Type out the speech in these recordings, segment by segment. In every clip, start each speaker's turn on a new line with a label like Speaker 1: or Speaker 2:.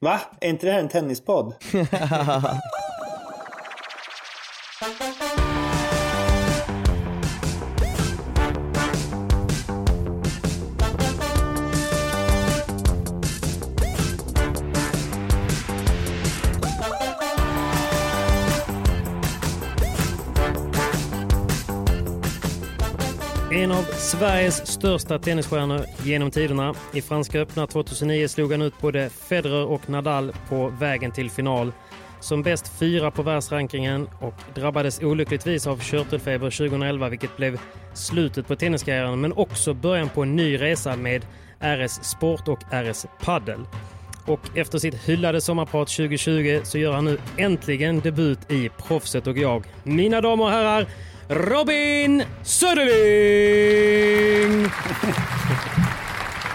Speaker 1: Va? Är inte det här en tennispodd?
Speaker 2: En av Sveriges största tennisstjärnor genom tiderna. I Franska öppna 2009 slog han ut både Federer och Nadal på vägen till final. Som bäst fyra på världsrankingen och drabbades olyckligtvis av körtelfeber 2011 vilket blev slutet på tenniskarriären men också början på en ny resa med RS Sport och RS Padel. Och efter sitt hyllade sommarprat 2020 så gör han nu äntligen debut i Proffset och jag. Mina damer och herrar, Robin Söderling!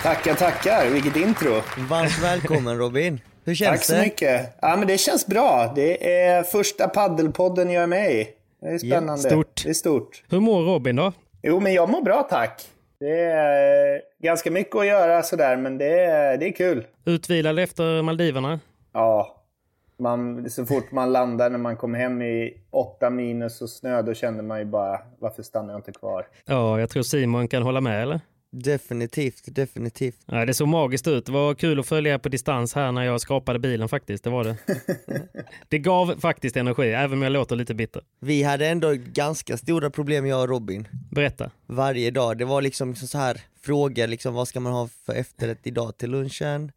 Speaker 1: Tackar, tackar. Vilket intro.
Speaker 3: Varmt välkommen Robin. Hur känns
Speaker 1: Tack så
Speaker 3: det?
Speaker 1: mycket. Ja, men det känns bra. Det är första paddelpodden jag är med i. Det är spännande.
Speaker 2: stort.
Speaker 1: Det är stort.
Speaker 2: Hur mår Robin då?
Speaker 1: Jo, men jag mår bra tack. Det är ganska mycket att göra sådär, men det är, det är kul.
Speaker 2: Utvilad efter Maldiverna?
Speaker 1: Ja, man, så fort man landar när man kom hem i åtta minus och snö, då kände man ju bara, varför stannar jag inte kvar?
Speaker 2: Ja, jag tror Simon kan hålla med eller?
Speaker 3: Definitivt, definitivt.
Speaker 2: Ja, det såg magiskt ut. Det var kul att följa på distans här när jag skrapade bilen faktiskt. Det var det. det gav faktiskt energi, även om jag låter lite bitter.
Speaker 3: Vi hade ändå ganska stora problem jag och Robin.
Speaker 2: Berätta.
Speaker 3: Varje dag. Det var liksom så här fråga liksom vad ska man ha för efterrätt idag till lunchen?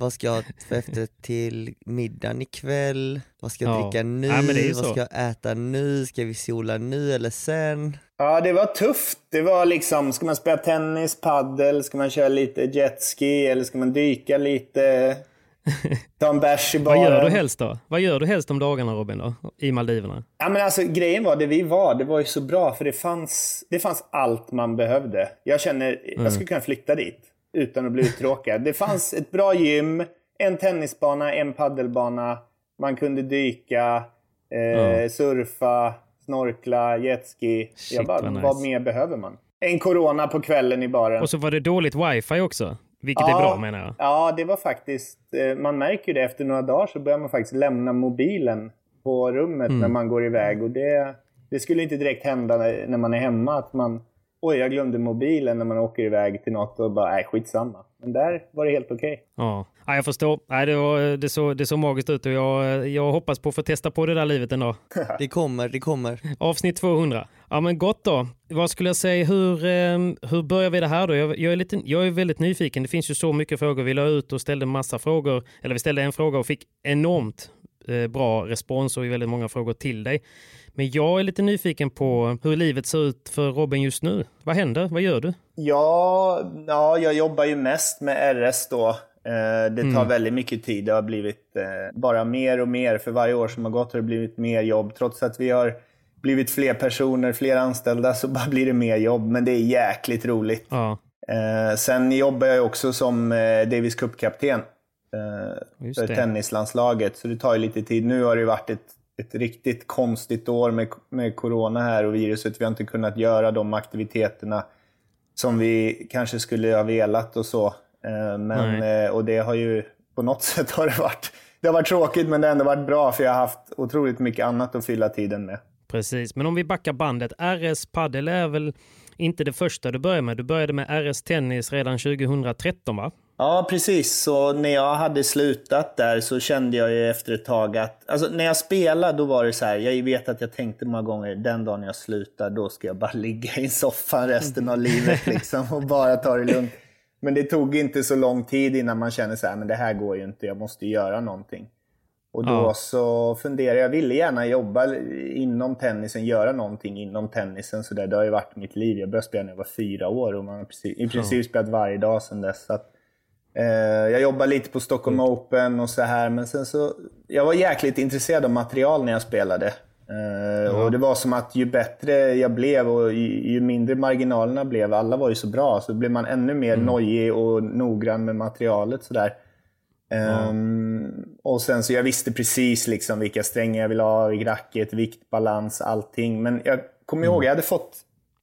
Speaker 3: Vad ska jag för efterrätt till middagen ikväll? Vad ska jag
Speaker 2: Ja.
Speaker 3: dricka nu?
Speaker 2: Ja, men det är ju
Speaker 3: vad
Speaker 2: så.
Speaker 3: ska jag äta nu? Ska vi sola nu eller sen?
Speaker 1: Ja, det var tufft. Det var liksom, ska man spela tennis, paddel, ska man köra lite jetski eller ska man dyka lite? Ta en bärs i
Speaker 2: Vad
Speaker 1: baren.
Speaker 2: gör du helst då? Vad gör du helst om dagarna Robin då? I Maldiverna?
Speaker 1: Ja, men alltså, grejen var, det vi var, det var ju så bra för det fanns, det fanns allt man behövde. Jag känner, jag skulle kunna flytta dit utan att bli uttråkad. Det fanns ett bra gym, en tennisbana, en paddelbana. Man kunde dyka, eh, surfa, snorkla, jetski. Jag bara,
Speaker 2: vad nice.
Speaker 1: vad mer behöver man? En corona på kvällen i baren.
Speaker 2: Och så var det dåligt wifi också, vilket är bra menar jag.
Speaker 1: Ja, det var faktiskt... eh, Man märker ju det efter några dagar så börjar man faktiskt lämna mobilen på rummet
Speaker 2: Mm.
Speaker 1: när man går iväg. Och det, det skulle inte direkt hända när man är hemma att man... Oj, jag glömde mobilen när man åker iväg till något och bara, nej skitsamma. Men där var det helt okej.
Speaker 2: Ja, ja jag förstår. Nej, det, var, det, såg, det såg magiskt ut och jag, jag hoppas på att få testa på det där livet en dag.
Speaker 3: Det kommer, det kommer.
Speaker 2: Avsnitt 200. Ja men gott då. Vad skulle jag säga, hur, eh, hur börjar vi det här då? Jag, jag, är lite, jag är väldigt nyfiken. Det finns ju så mycket frågor. Vi la ut och ställde massa frågor. Eller vi ställde en fråga och fick enormt eh, bra respons och väldigt många frågor till dig. Men jag är lite nyfiken på hur livet ser ut för Robin just nu. Vad händer? Vad gör du?
Speaker 1: Ja, ja, jag jobbar ju mest med RS då. Eh, Det tar väldigt mycket tid. Det har blivit eh, bara mer och mer. För varje år som har gått har det blivit mer jobb. Trots att vi har blivit fler personer, fler anställda, så bara blir det mer jobb. Men det är jäkligt roligt.
Speaker 2: Ja.
Speaker 1: Eh, sen jobbar jag också som eh, Davis Cup-kapten eh, för tennislandslaget, så det tar ju lite tid. Nu har det varit ett, ett riktigt konstigt år med, med corona här och viruset. Vi har inte kunnat göra de aktiviteterna som vi kanske skulle ha velat och så. Eh, men, eh, och det har ju, på något sätt har det varit, det har varit tråkigt men det har ändå varit bra för jag har haft otroligt mycket annat att fylla tiden med.
Speaker 2: Precis, men om vi backar bandet. RS Padel är väl inte det första du började med? Du började med RS Tennis redan 2013 va?
Speaker 1: Ja, precis. Så när jag hade slutat där så kände jag ju efter ett tag att... Alltså när jag spelade då var det så här, jag vet att jag tänkte många gånger, den dagen jag slutar då ska jag bara ligga i soffan resten av livet liksom och bara ta det lugnt. Men det tog inte så lång tid innan man kände så här, men det här går ju inte, jag måste göra någonting. Och då
Speaker 2: Ja.
Speaker 1: så funderade jag, ville gärna jobba inom tennisen, göra någonting inom tennisen. Så där, det har ju varit mitt liv. Jag började spela när jag var fyra år och man har precis, i princip spelat varje dag sedan dess. Så att, jag jobbade lite på Stockholm Open och så här, men sen så... Jag var jäkligt intresserad av material när jag spelade. Eh, Och det var som att ju bättre jag blev och ju, ju mindre marginalerna blev, alla var ju så bra, så blev man ännu mer nojig och noggrann med materialet. Så där. Ehm, och sen så jag visste precis liksom vilka strängar jag ville ha, racket, vikt, balans, allting. Men jag kommer ihåg, jag hade fått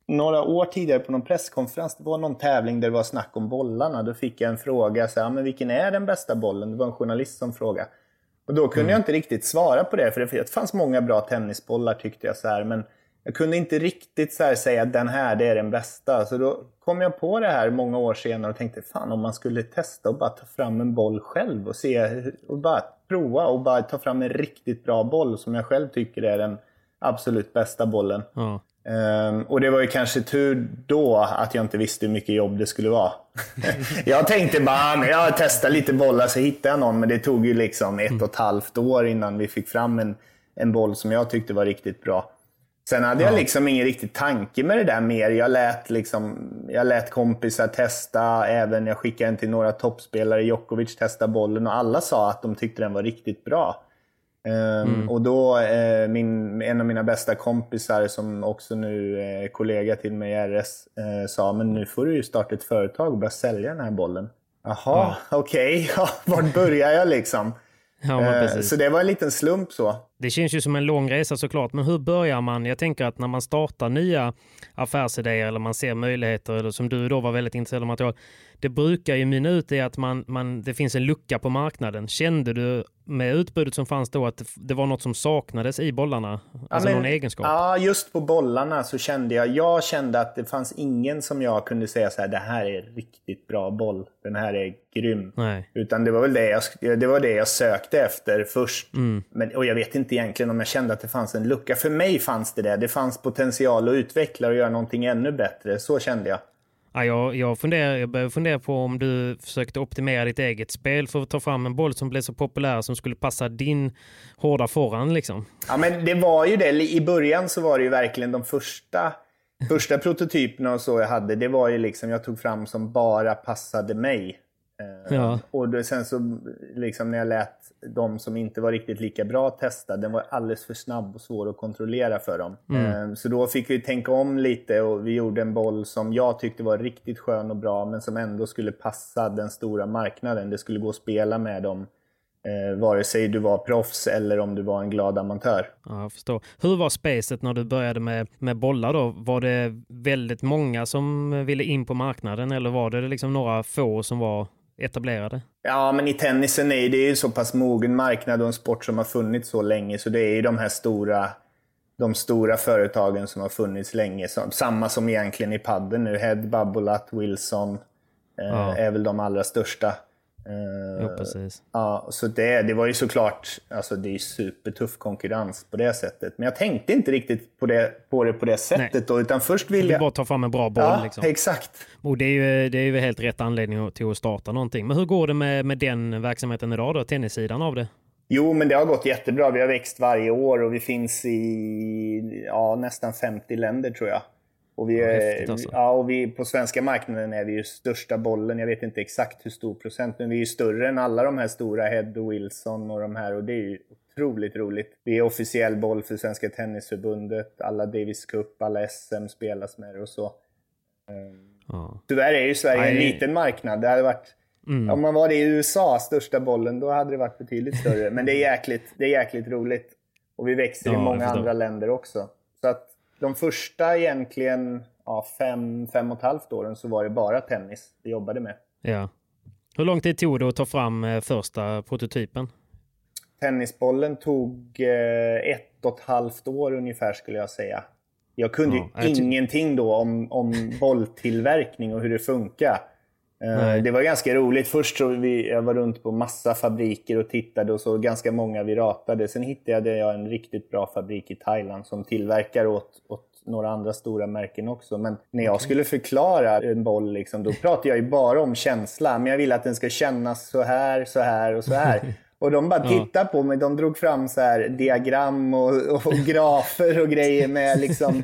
Speaker 1: några år tidigare på någon presskonferens, det var någon tävling där det var snack om bollarna. Då fick jag en fråga, så här, men vilken är den bästa bollen? Det var en journalist som frågade. Och då kunde jag inte riktigt svara på det, för det fanns många bra tennisbollar tyckte jag. så här, Men jag kunde inte riktigt så säga att den här, det är den bästa. Så då kom jag på det här många år senare och tänkte, fan om man skulle testa och bara ta fram en boll själv och se, och bara prova och bara ta fram en riktigt bra boll som jag själv tycker är den absolut bästa bollen.
Speaker 2: Ja.
Speaker 1: Ehm, och det var ju kanske tur då att jag inte visste hur mycket jobb det skulle vara. jag tänkte bara, men jag testar lite bollar så hittar jag någon, men det tog ju liksom ett och ett halvt år innan vi fick fram en, en boll som jag tyckte var riktigt bra. Sen hade jag liksom ingen riktig tanke med det där mer. Jag lät, liksom, jag lät kompisar testa, även jag skickade en till några toppspelare, Djokovic testa bollen och alla sa att de tyckte den var riktigt bra. Ehm, Och då, eh, min, en av mina bästa kompisar som också nu är kollega till mig i RS eh, sa men nu får du ju starta ett företag och börja sälja den här bollen. Jaha, okej, ja, vart börjar jag liksom?
Speaker 2: Ja,
Speaker 1: Eh, så det var en liten slump så.
Speaker 2: Det känns ju som en lång resa såklart, men hur börjar man? Jag tänker att när man startar nya affärsidéer eller man ser möjligheter, eller som du då var väldigt intresserad av material, det brukar ju mynna ut i att man, man, det finns en lucka på marknaden. Kände du med utbudet som fanns då att det, var något som saknades i bollarna? Alltså
Speaker 1: men-
Speaker 2: någon egenskap?
Speaker 1: Ja, just på bollarna så kände jag, jag kände att det fanns ingen som jag kunde säga så här, det här är riktigt bra boll, den här är grym.
Speaker 2: Nej.
Speaker 1: Utan det var väl det jag, det var det jag sökte efter först.
Speaker 2: Mm.
Speaker 1: Men, och jag vet inte egentligen om jag kände att det fanns en lucka. För mig fanns det det. Det fanns potential att utveckla och göra någonting ännu bättre. Så kände jag.
Speaker 2: Ja, jag, jag, funderar, jag börjar fundera på om du försökte optimera ditt eget spel för att ta fram en boll som blev så populär som skulle passa din hårda forehand. Liksom.
Speaker 1: Ja, men det var ju det. I början så var det ju verkligen de första, första prototyperna och så jag hade. Det var ju liksom jag tog fram som bara passade mig. Eh,
Speaker 2: Ja.
Speaker 1: Och då, sen så liksom när jag lät de som inte var riktigt lika bra testa, den var alldeles för snabb och svår att kontrollera för dem. Eh, Så då fick vi tänka om lite och vi gjorde en boll som jag tyckte var riktigt skön och bra men som ändå skulle passa den stora marknaden. Det skulle gå att spela med dem eh, vare sig du var proffs eller om du var en glad amatör.
Speaker 2: Ja, jag förstår. Hur var spacet när du började med, med bollar då? Var det väldigt många som ville in på marknaden eller var det liksom några få som var etablerade?
Speaker 1: Ja, men i tennisen är det ju så pass mogen marknad och en sport som har funnits så länge, så det är ju de här stora, de stora företagen som har funnits länge. Samma som egentligen i padden nu. Head, Babolat, Wilson eh,
Speaker 2: Ja.
Speaker 1: är väl de allra största. Eh,
Speaker 2: Jo, precis.
Speaker 1: Ja, så det, det var ju såklart, alltså det är supertuff konkurrens på det sättet. Men jag tänkte inte riktigt på det på det, på det sättet då, utan först ville
Speaker 2: vill
Speaker 1: jag...
Speaker 2: bara ta fram en bra boll.
Speaker 1: Ja,
Speaker 2: liksom.
Speaker 1: exakt.
Speaker 2: Och det är, ju, det är ju helt rätt anledning till att starta någonting. Men hur går det med, med den verksamheten idag då? Tennissidan av det?
Speaker 1: Jo, men det har gått jättebra. Vi har växt varje år och vi finns i ja, nästan 50 länder tror jag. Och, vi är,
Speaker 2: alltså.
Speaker 1: ja, och vi, på svenska marknaden är vi ju största bollen. Jag vet inte exakt hur stor procent, men vi är ju större än alla de här stora, Head och Wilson och de här. Och det är ju otroligt roligt. Vi är officiell boll för Svenska Tennisförbundet. Alla Davis Cup, alla SM spelas med det och så.
Speaker 2: Ja.
Speaker 1: Tyvärr är ju Sverige en liten marknad. Det hade varit,
Speaker 2: Mm.
Speaker 1: Om man var det i USA, största bollen, då hade det varit betydligt större. Men det är jäkligt, det är jäkligt roligt. Och vi växer
Speaker 2: Ja,
Speaker 1: i många andra länder också. Så att de första egentligen ja, fem, fem och ett halvt åren så var det bara tennis vi jobbade med.
Speaker 2: Ja. Hur lång tid tog det att ta fram eh, första prototypen?
Speaker 1: Tennisbollen tog eh, ett och ett halvt år ungefär skulle jag säga. Jag kunde
Speaker 2: Ja,
Speaker 1: ju
Speaker 2: jag
Speaker 1: ingenting då om, om bolltillverkning och hur det funkar. Eh,
Speaker 2: Nej.
Speaker 1: det var ganska roligt. Först så vi, jag var runt på massa fabriker och tittade och så ganska många vi ratade. Sen hittade jag en riktigt bra fabrik i Thailand som tillverkar åt, åt några andra stora märken också. Men när jag skulle förklara en boll, liksom, då pratade jag ju bara om känsla. Men jag vill att den ska kännas så här, så här och så här. Och de bara tittade på mig. De drog fram så här diagram och, och grafer och grejer med, liksom,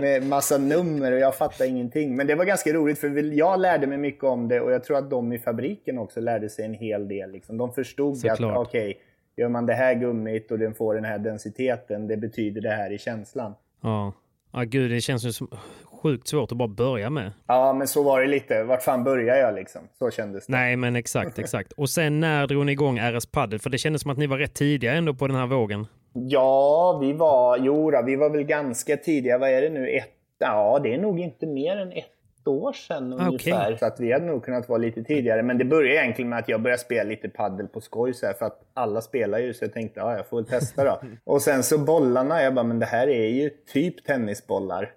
Speaker 1: med massa nummer och jag fattade ingenting. Men det var ganska roligt för jag lärde mig mycket om det och jag tror att de i fabriken också lärde sig en hel del. Liksom. De förstod att
Speaker 2: Såklart.
Speaker 1: okej, gör man det här gummit och den får den här densiteten, det betyder det här i känslan.
Speaker 2: Ja. Ja, gud, det känns ju som sjukt svårt att bara börja med.
Speaker 1: Ja, men så var det lite. Vart fan börjar jag liksom? Så kändes det.
Speaker 2: Nej, men exakt, exakt. Och sen när drog ni igång RS Padel? För det kändes som att ni var rätt tidiga ändå på den här vågen.
Speaker 1: Ja, vi var, jo då, vi var väl ganska tidiga. Vad är det nu? Ett, ja, det är nog inte mer än ett år sedan
Speaker 2: Okej.
Speaker 1: ungefär. Så att vi hade nog kunnat vara lite tidigare. Men det började egentligen med att jag började spela lite paddel på skoj så här, för att alla spelar ju. Så jag tänkte, ja, jag får väl testa då. Och sen så bollarna, jag bara, men det här är ju typ tennisbollar.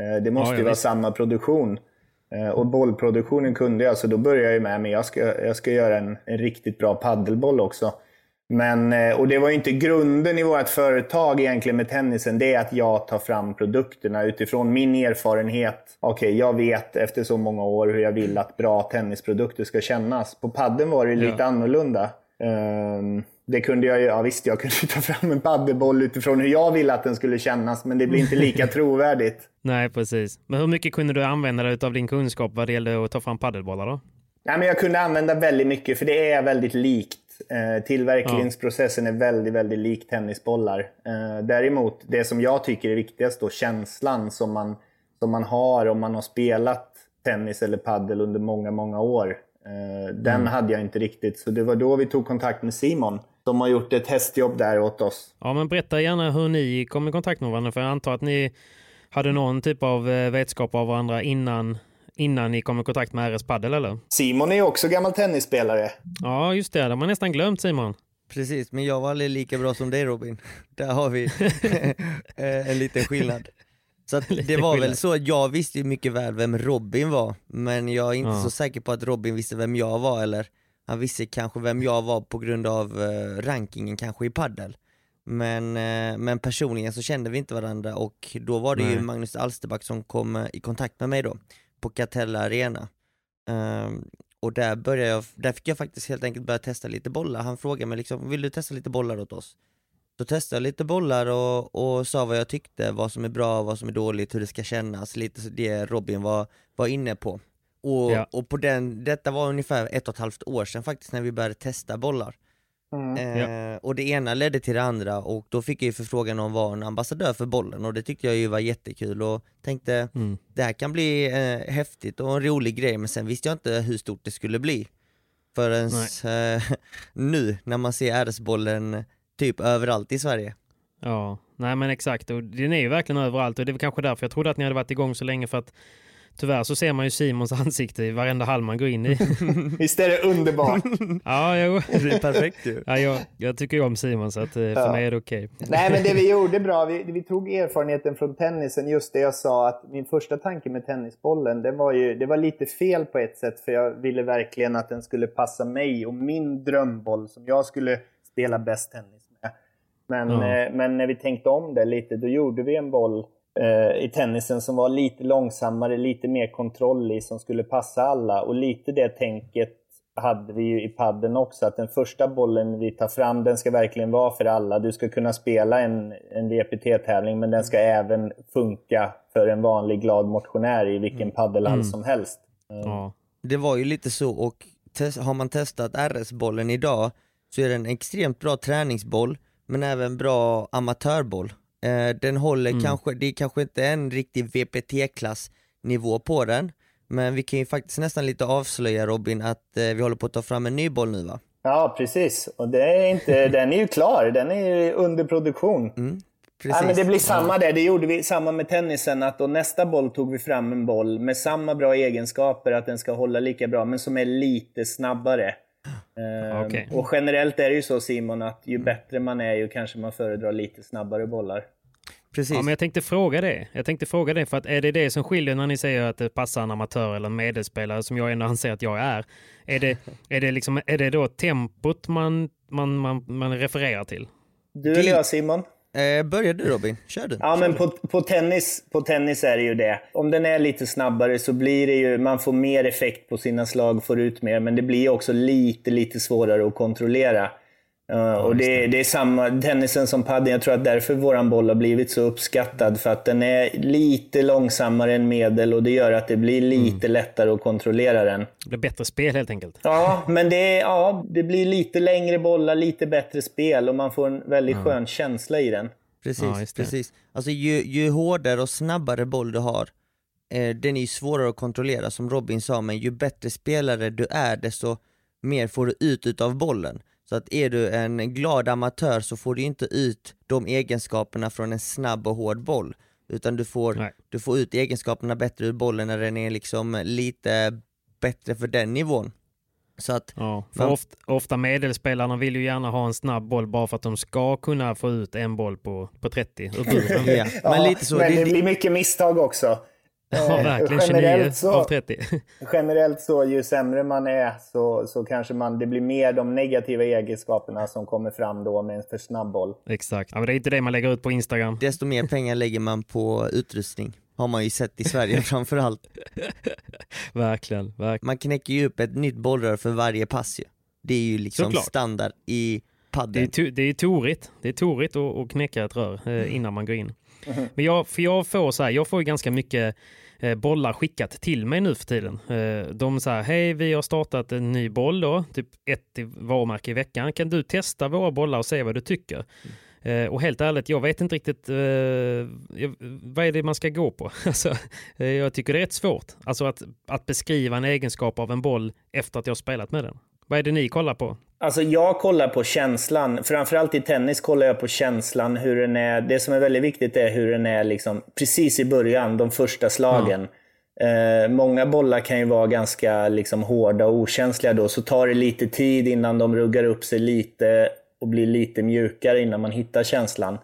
Speaker 1: Eh, Det måste
Speaker 2: Ja,
Speaker 1: ju vara samma produktion. Eh, Och bollproduktionen kunde jag, så då började jag ju med, men jag ska, jag ska göra en, en riktigt bra paddelboll också. Men, eh, och det var ju inte grunden i vårt företag egentligen med tennisen. Det är att jag tar fram produkterna utifrån min erfarenhet. Okej, jag vet efter så många år hur jag vill att bra tennisprodukter ska kännas. På padden var det lite
Speaker 2: Ja.
Speaker 1: annorlunda. Ehm, det kunde jag ju, ja visst jag kunde ta fram en paddelboll utifrån hur jag ville att den skulle kännas. Men det blir inte lika trovärdigt.
Speaker 2: Nej, precis. Men hur mycket kunde du använda dig av din kunskap vad det gällde att ta fram paddelbollar då?
Speaker 1: Nej, men jag kunde använda väldigt mycket, för det är väldigt likt. Eh, tillverkningsprocessen är väldigt, väldigt lik tennisbollar. Eh, däremot, det som jag tycker är viktigast då, känslan som man, som man har om man har spelat tennis eller paddel under många, många år. Eh, den hade jag inte riktigt, så det var då vi tog kontakt med Simon, som har gjort ett testjobb där åt oss.
Speaker 2: Ja, men berätta gärna hur ni kom i kontakt med varandra, för jag antar att ni hade någon typ av eh, vetskap av varandra innan, innan ni kom i kontakt med RS Padel, eller?
Speaker 1: Simon är ju också gammal tennisspelare.
Speaker 2: Ja, just det. Det har man nästan glömt, Simon.
Speaker 3: Precis, men jag var aldrig lika bra som dig Robin. Där har vi eh, en liten skillnad. Så att det var väl så att jag visste ju mycket väl vem Robin var, men jag är inte
Speaker 2: Ja.
Speaker 3: så säker på att Robin visste vem jag var eller han visste kanske vem jag var på grund av eh, rankingen kanske i paddel. Men, eh, men personligen så kände vi inte varandra och då var det ju
Speaker 2: Nej.
Speaker 3: Magnus Alsterback som kom eh, i kontakt med mig då på Catella Arena. Ehm, och där började jag, där fick jag faktiskt helt enkelt börja testa lite bollar. Han frågade mig liksom, vill du testa lite bollar åt oss? Då testade jag lite bollar och, och sa vad jag tyckte, vad som är bra, vad som är dåligt, hur det ska kännas, lite det Robin var, var inne på. Och,
Speaker 2: Ja.
Speaker 3: och på den, detta var ungefär ett och ett halvt år sedan faktiskt när vi började testa bollar. Eh, Och det ena ledde till det andra och då fick jag ju förfrågan om att vara en ambassadör för bollen och det tyckte jag ju var jättekul och tänkte
Speaker 2: Mm.
Speaker 3: det här kan bli eh, häftigt och en rolig grej men sen visste jag inte hur stort det skulle bli. Förrän eh, nu när man ser RS-bollen typ överallt i Sverige.
Speaker 2: Ja, nej men exakt. Och den är ju verkligen överallt och det är väl kanske därför jag trodde att ni hade varit igång så länge för att tyvärr så ser man ju Simons ansikte i varenda hall man går in i.
Speaker 1: Visst är det underbart?
Speaker 2: ja, jo.
Speaker 3: Det är perfekt ju.
Speaker 2: Ja, jag, jag tycker ju om Simon så att, eh, för
Speaker 1: Ja.
Speaker 2: mig är det okej.
Speaker 1: Nej, men det vi gjorde bra, vi, vi tog erfarenheten från tennisen, just det jag sa att min första tanke med tennisbollen, det var ju det var lite fel på ett sätt för jag ville verkligen att den skulle passa mig och min drömboll som jag skulle spela bäst tennis med. Men,
Speaker 2: Ja.
Speaker 1: eh, men när vi tänkte om det lite, då gjorde vi en boll i tennisen som var lite långsammare, lite mer kontroll i, som skulle passa alla. Och lite det tänket hade vi ju i padden också, att den första bollen vi tar fram, den ska verkligen vara för alla. Du ska kunna spela en, en VPT-tävling, men den ska även funka för en vanlig glad motionär i vilken paddelhall som helst.
Speaker 2: Ja.
Speaker 3: Det var ju lite så och har man testat RS-bollen idag så är den en extremt bra träningsboll men även bra amatörboll. Eh, den håller kanske, det är kanske inte en riktig VPT-klass nivå på den Men vi kan ju faktiskt nästan lite avslöja Robin att eh, vi håller på att ta fram en ny boll nu va?
Speaker 1: Ja, precis. Och det är inte, den är ju klar. Den är ju under produktion.
Speaker 3: Mm,
Speaker 1: Ja, men det blir samma där. Det gjorde vi samma med tennisen. Att då nästa boll tog vi fram en boll med samma bra egenskaper, att den ska hålla lika bra, men som är lite snabbare. Ehm,
Speaker 2: Okej.
Speaker 1: Och generellt är det ju så Simon, att ju bättre man är, ju kanske man föredrar lite snabbare bollar.
Speaker 3: Precis.
Speaker 2: Ja, men jag tänkte fråga det. Jag tänkte fråga det, för att är det det som skiljer när ni säger att det passar en amatör eller en medelspelare, som jag ändå anser att jag är? Är det, är det, liksom, är det då tempot man, man, man, man refererar till?
Speaker 1: Du eller jag Simon?
Speaker 3: Eh, börjar du Robin, kör du.
Speaker 1: Ja, men på, på, tennis, på tennis är det ju det. Om den är lite snabbare så blir det ju, man får mer effekt på sina slag, får ut mer, men det blir också lite, lite svårare att kontrollera. Uh, och det, det är samma, tennisen som paddeln, jag tror att därför våran boll har blivit så uppskattad, för att den är lite långsammare än medel och det gör att det blir lite lättare att kontrollera den.
Speaker 2: Det blir bättre spel helt enkelt.
Speaker 1: Ja, men det, är- ja, det blir lite längre bollar, lite bättre spel och man får en väldigt skön känsla i den.
Speaker 3: Precis,
Speaker 2: Ja,
Speaker 3: precis. Alltså ju, ju hårdare och snabbare boll du har, eh, den är ju svårare att kontrollera som Robin sa, men ju bättre spelare du är desto mer får du ut utav bollen. Så att är du en glad amatör så får du inte ut de egenskaperna från en snabb och hård boll. Utan du får,
Speaker 2: Nej.
Speaker 3: du får ut egenskaperna bättre ur bollen när den är liksom lite bättre för den nivån. Så att,
Speaker 2: Ja, för
Speaker 3: Men-
Speaker 2: ofta, ofta medelspelarna vill ju gärna ha en snabb boll bara för att de ska kunna få ut en boll på, på 30 ur buren.
Speaker 3: ja, men lite så.
Speaker 1: men
Speaker 3: det,
Speaker 1: det,
Speaker 3: det,
Speaker 1: blir mycket misstag också.
Speaker 2: Ja,
Speaker 1: Eh,
Speaker 2: verkligen. 29
Speaker 1: generellt så-
Speaker 2: av 30.
Speaker 1: Generellt så, ju sämre man är, så, så kanske man, det blir mer de negativa egenskaperna som kommer fram då med en för snabb boll.
Speaker 2: Exakt. Ja, men det är inte det man lägger ut på Instagram.
Speaker 3: desto mer pengar lägger man på utrustning. Har man ju sett i Sverige framförallt.
Speaker 2: Verkligen, verkligen.
Speaker 3: Man knäcker ju upp ett nytt bollrör för varje pass ju. Det är ju liksom
Speaker 2: Såklart.
Speaker 3: standard i
Speaker 2: Det är,
Speaker 3: padel.
Speaker 2: to, det är torigt. Det är torigt att, att knäcka ett rör eh, innan man går in. Men jag, för jag får så här, jag får ju ganska mycket Eh, bollar skickat till mig nu för tiden. Eh, de säger, hej vi har startat en ny boll då, typ ett varumärke i veckan. Kan du testa våra bollar och se vad du tycker? Eh, och helt ärligt, jag vet inte riktigt eh, vad är det man ska gå på. Alltså, jag tycker det är rätt svårt. Alltså att, att beskriva en egenskap av en boll efter att jag har spelat med den. Vad är det ni kollar på?
Speaker 1: Alltså jag kollar på känslan. Framförallt i tennis kollar jag på känslan. Hur den är. Det som är väldigt viktigt är hur den är liksom precis i början, de första slagen. Eh, många bollar kan ju vara ganska liksom, hårda och okänsliga då, så tar det lite tid innan de ruggar upp sig lite och blir lite mjukare innan man hittar känslan.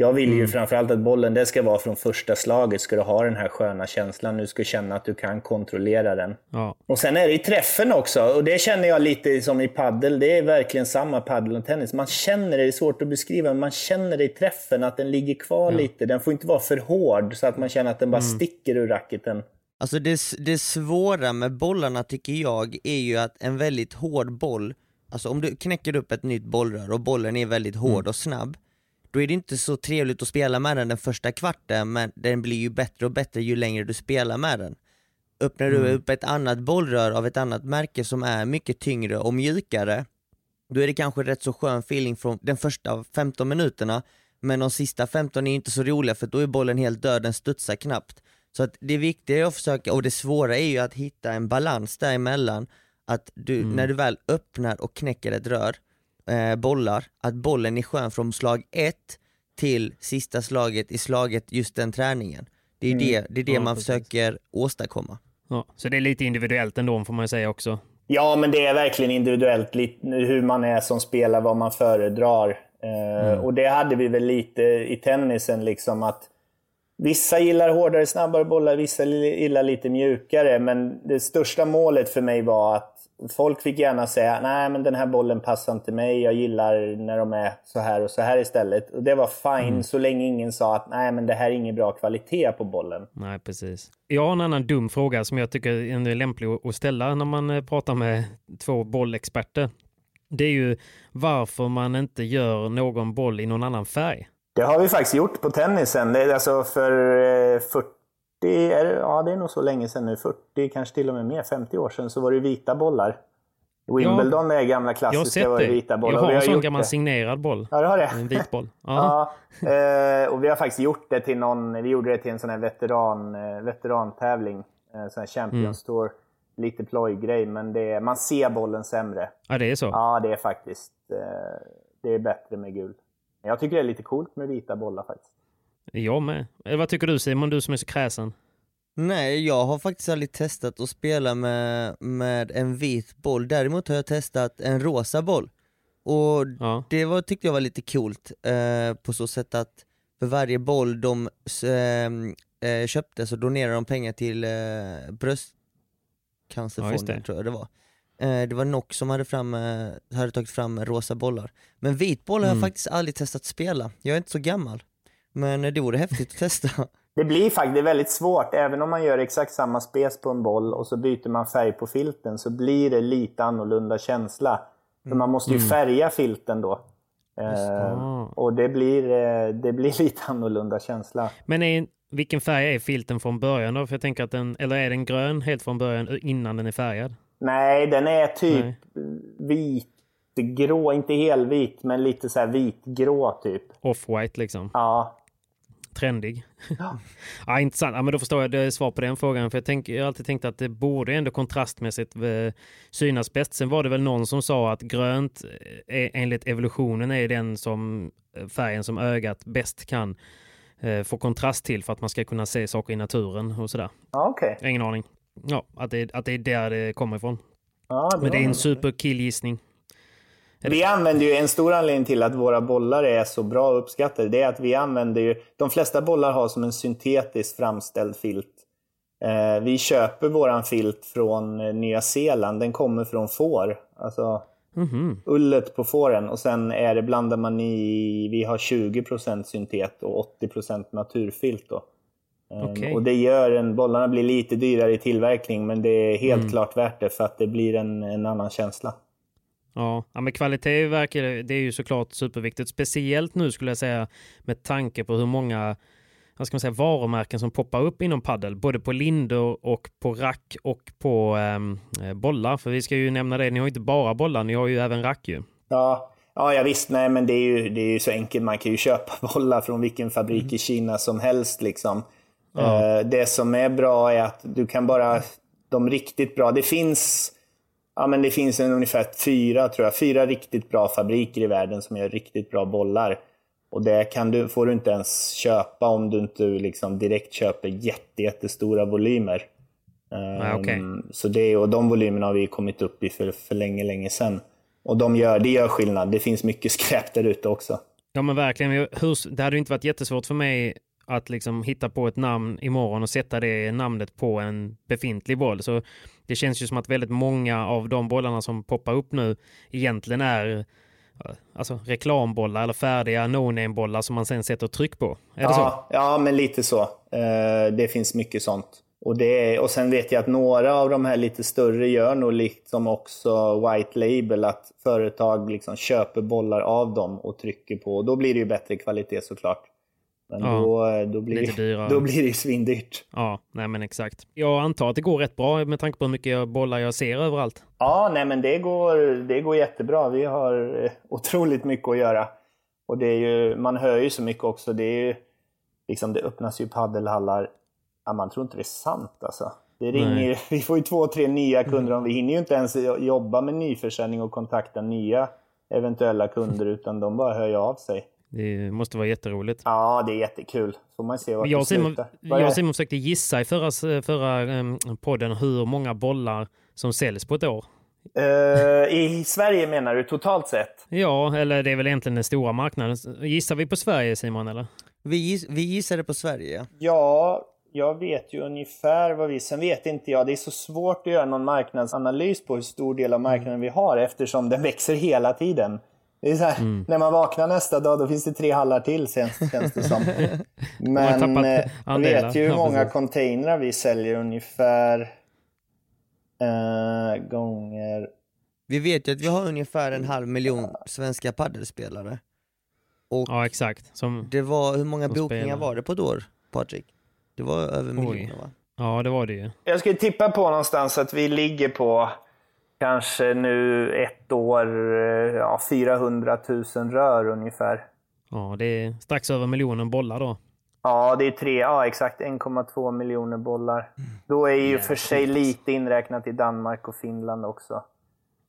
Speaker 1: Jag vill ju framförallt att bollen, det ska vara från första slaget, ska du ha den här sköna känslan. Du ska känna att du kan kontrollera den.
Speaker 2: Ja,
Speaker 1: Och sen är det i träffen också. Och det känner jag lite som i paddel. Det är verkligen samma paddel och tennis. Man känner det, det är svårt att beskriva, men man känner det i träffen, att den ligger kvar lite. Den får inte vara för hård så att man känner att den bara sticker ur racketen.
Speaker 3: Alltså det, det svåra med bollarna tycker jag är ju att en väldigt hård boll, alltså om du knäcker upp ett nytt bollrör och bollen är väldigt hård och snabb, då är det inte så trevligt att spela med den den första kvarten, men den blir ju bättre och bättre ju längre du spelar med den. Öppnar du upp ett annat bollrör av ett annat märke som är mycket tyngre och mjukare, då är det kanske rätt så skön feeling från den första 15 minuterna, men de sista 15 är inte så roliga för då är bollen helt död, den studsar knappt. Så att det viktiga är att försöka, och det svåra är ju att hitta en balans däremellan, att du, när du väl öppnar och knäcker ett rör, eh, bollar, att bollen är skön från slag ett till sista slaget i slaget just den träningen. Det är det, det, är det
Speaker 2: Ja,
Speaker 3: man
Speaker 2: precis.
Speaker 3: försöker åstadkomma.
Speaker 2: ja. Så det är lite individuellt ändå får man säga också.
Speaker 1: Ja, men det är verkligen individuellt lite hur man är som spelar, vad man föredrar. Eh, Och det hade vi väl lite i tennisen, liksom att vissa gillar hårdare, snabbare bollar, vissa gillar lite mjukare. Men det största målet för mig var att folk fick gärna säga nej men den här bollen passar inte mig, jag gillar när de är så här och så här istället. Och det var fine så länge ingen sa att nej men det här är ingen bra kvalitet på bollen.
Speaker 2: Nej, precis. Jag har en annan dum fråga som jag tycker är lämplig att ställa när man eh, pratar med två bollexperter. Det är ju varför man inte gör någon boll i någon annan färg.
Speaker 1: Det har vi faktiskt gjort på tennisen. Det är alltså för eh, 40, är det, ja det är nog så länge sedan nu, 40, kanske till och med mer, 50 år sedan, så var det vita bollar. Wimbledon är gamla
Speaker 2: Jag har
Speaker 1: klassiska,
Speaker 2: sett
Speaker 1: var det vita bollar.
Speaker 2: Jag har en sån gammal
Speaker 1: det.
Speaker 2: signerad boll.
Speaker 1: Ja, du har det?
Speaker 2: En vit boll. Ja.
Speaker 1: Ja, eh, och vi har faktiskt gjort det till någon, vi gjorde det till en sån här veteran, eh, veterantävling. Eh, sån här Champions mm. Tour. Lite plojgrej, men det man ser bollen sämre.
Speaker 2: Ja, det är så?
Speaker 1: Ja, det är faktiskt det är bättre med gul. Jag tycker det är lite coolt med vita bollar faktiskt.
Speaker 2: Jag med. Eh, vad tycker du Simon, du som är så kräsen?
Speaker 3: Nej, jag har faktiskt aldrig testat att spela med, med en vit boll. Däremot har jag testat en rosa boll. Och ja. det var, tyckte jag var lite coolt eh, på så sätt att för varje boll de ehm, eh, köpte så donerade de pengar till eh, bröstcancerfonden ja, tror jag det var. Eh, det var Nock som hade, fram, eh, hade tagit fram rosa bollar. Men vit boll har jag mm. faktiskt aldrig testat spela. Jag är inte så gammal. Men det vore häftigt att testa.
Speaker 1: Det blir faktiskt väldigt svårt, även om man gör exakt samma spes på en boll och så byter man färg på filten så blir det lite annorlunda känsla. För man måste ju mm. färga filten då. Eh, och det blir, eh, det blir lite annorlunda känsla.
Speaker 2: Men är, vilken färg är filten från början då? För jag tänker att den, eller är den grön helt från början innan den är färgad?
Speaker 1: Nej, den är typ Nej. vitgrå, inte helvit, men lite så här vitgrå typ.
Speaker 2: Off-white liksom?
Speaker 1: Ja.
Speaker 2: Trendig. Ja. ja, intressant. Ja, men då förstår jag, det är svar på den frågan. För jag, tänk, jag har alltid tänkt att det borde ändå kontrastmässigt eh, synas bäst. Sen var det väl någon som sa att grönt är, enligt evolutionen är den som eh, färgen som ögat bäst kan eh, få kontrast till för att man ska kunna se saker i naturen och sådär.
Speaker 1: Ja, okay.
Speaker 2: Ingen aning. Ja, att det, att det är där det kommer ifrån. Ja, det Men det är en superkillgissning.
Speaker 1: Vi använder ju en stor anledning till att våra bollar är så bra uppskattade. Det är att vi använder ju, de flesta bollar har som en syntetiskt framställd filt. Eh, vi köper våran filt från eh, Nya Zeeland. Den kommer från får. Alltså mm -hmm. ullet på fåren. Och sen är det, blandar man i, vi har 20% syntet och 80% naturfilt. Då. Ehm, okay. Och det gör en, bollarna blir lite dyrare i tillverkning men det är helt mm. klart värt det för att det blir en, en annan känsla.
Speaker 2: Ja, ja men kvalitet verkar det är ju såklart superviktigt. Speciellt nu skulle jag säga med tanke på hur många vad ska man säga, varumärken som poppar upp inom paddel. Både på lindor och på rack och på ehm, eh, bollar. För vi ska ju nämna det, ni har inte bara bollar, ni har ju även rack ju.
Speaker 1: Ja, ja, ja visst. Nej, men det är, ju, det är ju så enkelt. Man kan ju köpa bollar från vilken fabrik mm. i Kina som helst. Liksom. Ja. Eh, det som är bra är att du kan bara, de riktigt bra, det finns Ja, men det finns en ungefär fyra, tror jag, fyra riktigt bra fabriker i världen som gör riktigt bra bollar. Och det kan du, får du inte ens köpa om du inte liksom direkt köper jätte, jättestora volymer.
Speaker 2: Ah, okay. um,
Speaker 1: så det, och de volymerna har vi kommit upp i för, för länge, länge sedan. Och de gör, det gör skillnad. Det finns mycket skräp där ute också.
Speaker 2: Ja men verkligen. Hur, det hade inte varit jättesvårt för mig att liksom hitta på ett namn imorgon och sätta det namnet på en befintlig boll. Så det känns ju som att väldigt många av de bollarna som poppar upp nu egentligen är alltså reklambollar eller färdiga no-name-bollar som man sen sätter tryck på. Är
Speaker 1: ja,
Speaker 2: det så?
Speaker 1: Ja, men lite så. Uh, det finns mycket sånt. Och, det och sen vet jag att några av de här lite större gör nog liksom också white label, att företag liksom köper bollar av dem och trycker på. Och då blir det ju bättre kvalitet såklart. Men ja, då, då, blir, då blir det ju svindyrt.
Speaker 2: Ja, nej men exakt. Jag antar att det går rätt bra med tanke på hur mycket bollar jag ser överallt.
Speaker 1: Ja, nej men det går, det går jättebra. Vi har eh, otroligt mycket att göra. Och det är ju, man hör ju så mycket också. Det, är ju, liksom, det öppnas ju paddelhallar. Ja, man tror inte det är sant alltså. Det ringer, vi får ju två, tre nya kunder. Mm. Vi hinner ju inte ens jobba med nyförsäljning och kontakta nya eventuella kunder, utan de bara hör ju av sig.
Speaker 2: Det måste vara jätteroligt.
Speaker 1: Ja, det är jättekul. Får man se vart jag
Speaker 2: Simon, jag och Simon försökte gissa i förra, förra podden hur många bollar som säljs på ett år.
Speaker 1: Uh, I Sverige menar du totalt sett?
Speaker 2: Ja, eller det är väl egentligen den stora marknaden. Gissar vi på Sverige Simon eller?
Speaker 3: Vi, giss, vi gissade på Sverige.
Speaker 1: Ja, jag vet ju ungefär vad vi... Sen vet inte jag. Det är så svårt att göra någon marknadsanalys på hur stor del av marknaden vi har eftersom den växer hela tiden. Det är så här, mm. När man vaknar nästa dag då finns det tre hallar till känns, känns det som. Men eh, jag vet ju hur många containrar vi säljer ungefär eh, gånger...
Speaker 3: Vi vet ju att vi har ungefär en halv miljon svenska paddelspelare.
Speaker 2: Och ja exakt.
Speaker 3: Som, det var, hur många bokningar spelar. var det på ett år, Patrik? Det var över miljoner va?
Speaker 2: Ja det var det ju.
Speaker 1: Jag skulle tippa på någonstans att vi ligger på kanske nu ett år eh, ja, 400 000 rör ungefär.
Speaker 2: Ja, det är strax över miljonen bollar då.
Speaker 1: Ja, det är tre, ja exakt 1,2 miljoner bollar. Då är ju för sig lite inräknat i Danmark och Finland också.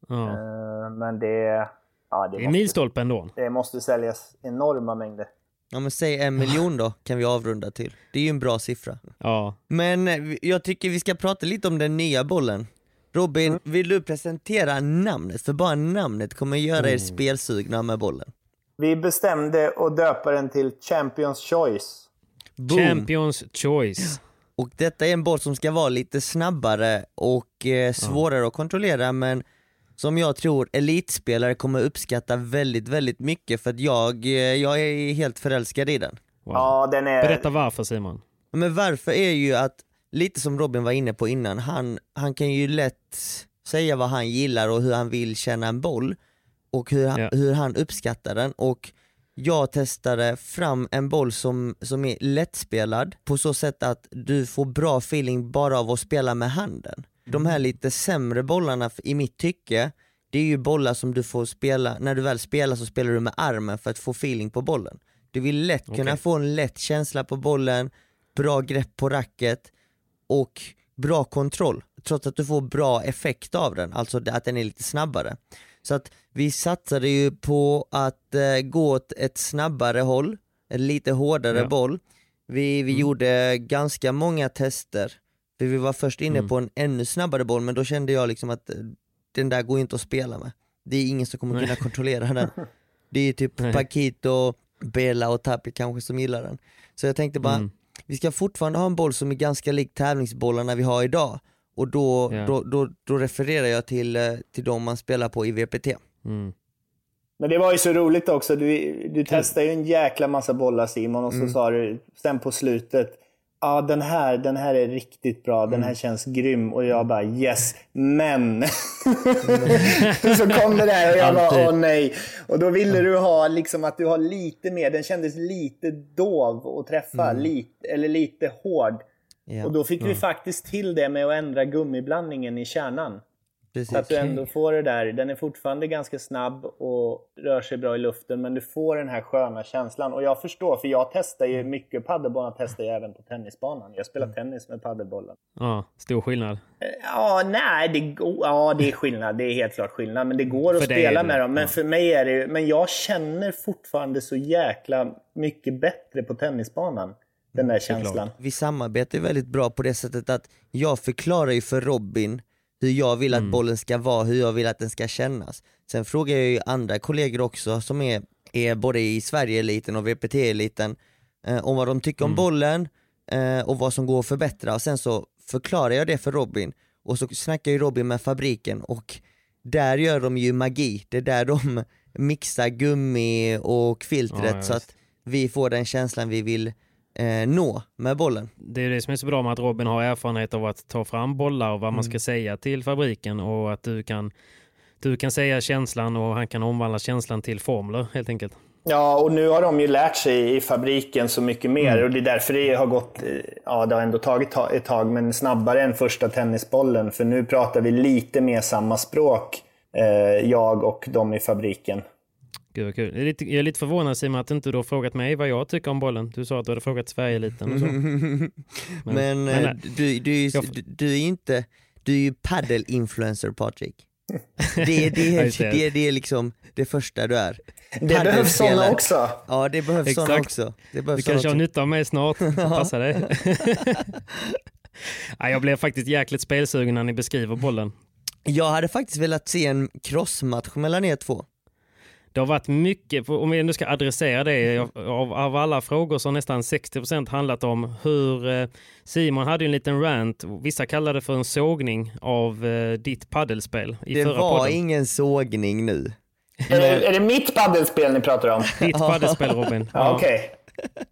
Speaker 2: Ja.
Speaker 1: Eh, Men det, ja, det,
Speaker 2: Det är
Speaker 1: måste,
Speaker 2: milstolpe ändå.
Speaker 1: det måste säljas enorma mängder.
Speaker 3: Ja men säg en miljon då, kan vi avrunda till. Det är ju en bra siffra.
Speaker 2: Ja.
Speaker 3: Men eh, jag tycker vi ska prata lite om den nya bollen. Robin,
Speaker 1: Mm.
Speaker 3: vill du presentera namnet? För bara namnet kommer göra er spelsugna med bollen.
Speaker 1: Vi bestämde att döpa den till Champions Choice.
Speaker 3: Boom.
Speaker 2: Champions choice.
Speaker 3: Och detta är en boll som ska vara lite snabbare och eh, svårare att kontrollera men som jag tror elitspelare kommer uppskatta väldigt, väldigt mycket för att jag, eh, jag är helt förälskad i den.
Speaker 2: Wow.
Speaker 1: Ja, den är...
Speaker 2: Berätta varför Simon.
Speaker 3: Men varför är ju att, lite som Robin var inne på innan, han, han kan ju lätt säga vad han gillar och hur han vill känna en boll och hur, han-
Speaker 2: Ja.
Speaker 3: hur han uppskattar den och jag testade fram en boll som, som är lättspelad på så sätt att du får bra feeling bara av att spela med handen. De här lite sämre bollarna i mitt tycke, det är ju bollar som du får spela, när du väl spelar så spelar du med armen för att få feeling på bollen. Du vill lätt kunna
Speaker 2: Okej.
Speaker 3: få en lätt känsla på bollen, bra grepp på racket och bra kontroll trots att du får bra effekt av den, alltså att den är lite snabbare. Så att vi satsade ju på att eh, gå åt ett snabbare håll, en lite hårdare
Speaker 2: Ja.
Speaker 3: boll. Vi, vi gjorde ganska många tester, för vi var först inne
Speaker 2: Mm.
Speaker 3: på en ännu snabbare boll men då kände jag liksom att eh, den där går inte att spela med. Det är ingen som kommer
Speaker 2: Nej.
Speaker 3: kunna kontrollera den. Det är typ
Speaker 2: Nej.
Speaker 3: Pakito, Bela och Tappi kanske som gillar den. Så jag tänkte bara,
Speaker 2: Mm.
Speaker 3: Vi ska fortfarande ha en boll som är ganska lik tävlingsbollarna vi har idag. Och då,
Speaker 2: Ja.
Speaker 3: då, då, då refererar jag till, eh, till de man spelar på i VPT.
Speaker 2: Mm.
Speaker 1: Men det var ju så roligt också. Du, du testade ju en jäkla massa bollar Simon och så
Speaker 3: Mm.
Speaker 1: sa du sen på slutet Ja, den här, den här är riktigt bra. Den
Speaker 3: Mm.
Speaker 1: här känns grym. Och jag bara yes, men. så kom det där och jag bara åh nej. Och då ville du ha liksom att du har lite mer. Den kändes lite dov att träffa. Lite, eller lite hård.
Speaker 3: Mm. Ja,
Speaker 1: Och då fick vi faktiskt till det med att ändra gummiblandningen i kärnan.
Speaker 3: Precis.
Speaker 1: Att du ändå får det där. Den är fortfarande ganska snabb och rör sig bra i luften men du får den här sköna känslan. Och jag förstår, för jag testar ju mycket padelbollar, testar jag även på tennisbanan. Jag spelar tennis med padelbollen.
Speaker 2: Ja, stor skillnad.
Speaker 1: Ja, nej, det, går, ja, det är skillnad. Det är helt klart skillnad. Men det går att
Speaker 2: För
Speaker 1: spela
Speaker 2: det,
Speaker 1: med dem. Men
Speaker 2: ja.
Speaker 1: för mig är det ju- Men jag känner fortfarande så jäkla mycket bättre på tennisbanan. Den där känslan.
Speaker 3: Vi samarbetar ju väldigt bra på det sättet att jag förklarar ju för Robin hur jag vill att
Speaker 2: Mm.
Speaker 3: bollen ska vara, hur jag vill att den ska kännas. Sen frågar jag ju andra kollegor också som är, är både i Sverige-eliten och VPT-eliten eh, om vad de tycker
Speaker 2: Mm.
Speaker 3: om bollen eh, och vad som går att förbättra och sen så förklarar jag det för Robin och så snackar ju Robin med fabriken och där gör de ju magi, det är där de mixar gummi och filtret
Speaker 2: Ja,
Speaker 3: så att vi får den känslan vi vill eh, nå med bollen.
Speaker 2: Det är det som är så bra med att Robin har erfarenhet av att ta fram bollar och vad
Speaker 3: Mm.
Speaker 2: man ska säga till fabriken och att du kan, du kan säga känslan och han kan omvandla känslan till formler helt enkelt.
Speaker 1: Ja, och nu har de ju lärt sig i fabriken så mycket mer
Speaker 2: Mm.
Speaker 1: och det är därför det har gått, ja det har ändå tagit ta- ett tag, men snabbare än första tennisbollen. För nu pratar vi lite mer samma språk, eh, jag och de i fabriken.
Speaker 2: Gud vad kul. Jag är lite, jag är lite förvånad Simon att inte du har frågat mig vad jag tycker om bollen. Du sa att du hade frågat Sverigeeliten och så.
Speaker 3: Men,
Speaker 2: men nej.
Speaker 3: du, du,
Speaker 2: Jag-
Speaker 3: du, du är ju inte, du är ju padel-influencer Patrik. Det, är- det, är,
Speaker 2: det.
Speaker 3: det, är- liksom det första du är.
Speaker 1: Det behövs sådana också.
Speaker 3: Ja det behövs sådana också. Det
Speaker 2: Du
Speaker 3: behövs såna
Speaker 2: kanske har nytta av mig snart. Passa dig. ja, jag blev faktiskt jäkligt spelsugen när ni beskriver bollen.
Speaker 3: Jag hade faktiskt velat se en crossmatch mellan er två.
Speaker 2: Det har varit mycket, om vi nu ska adressera det, av, av alla frågor så har nästan 60% handlat om hur eh, Simon hade ju en liten rant, vissa kallade det för en sågning av eh, ditt paddelspel i
Speaker 3: Det
Speaker 2: förra
Speaker 3: var
Speaker 2: podden.
Speaker 3: ingen sågning nu.
Speaker 1: Är det, är det mitt paddelspel ni pratar om?
Speaker 2: Ditt paddelspel Robin.
Speaker 1: Ja, Okej.
Speaker 2: Eh,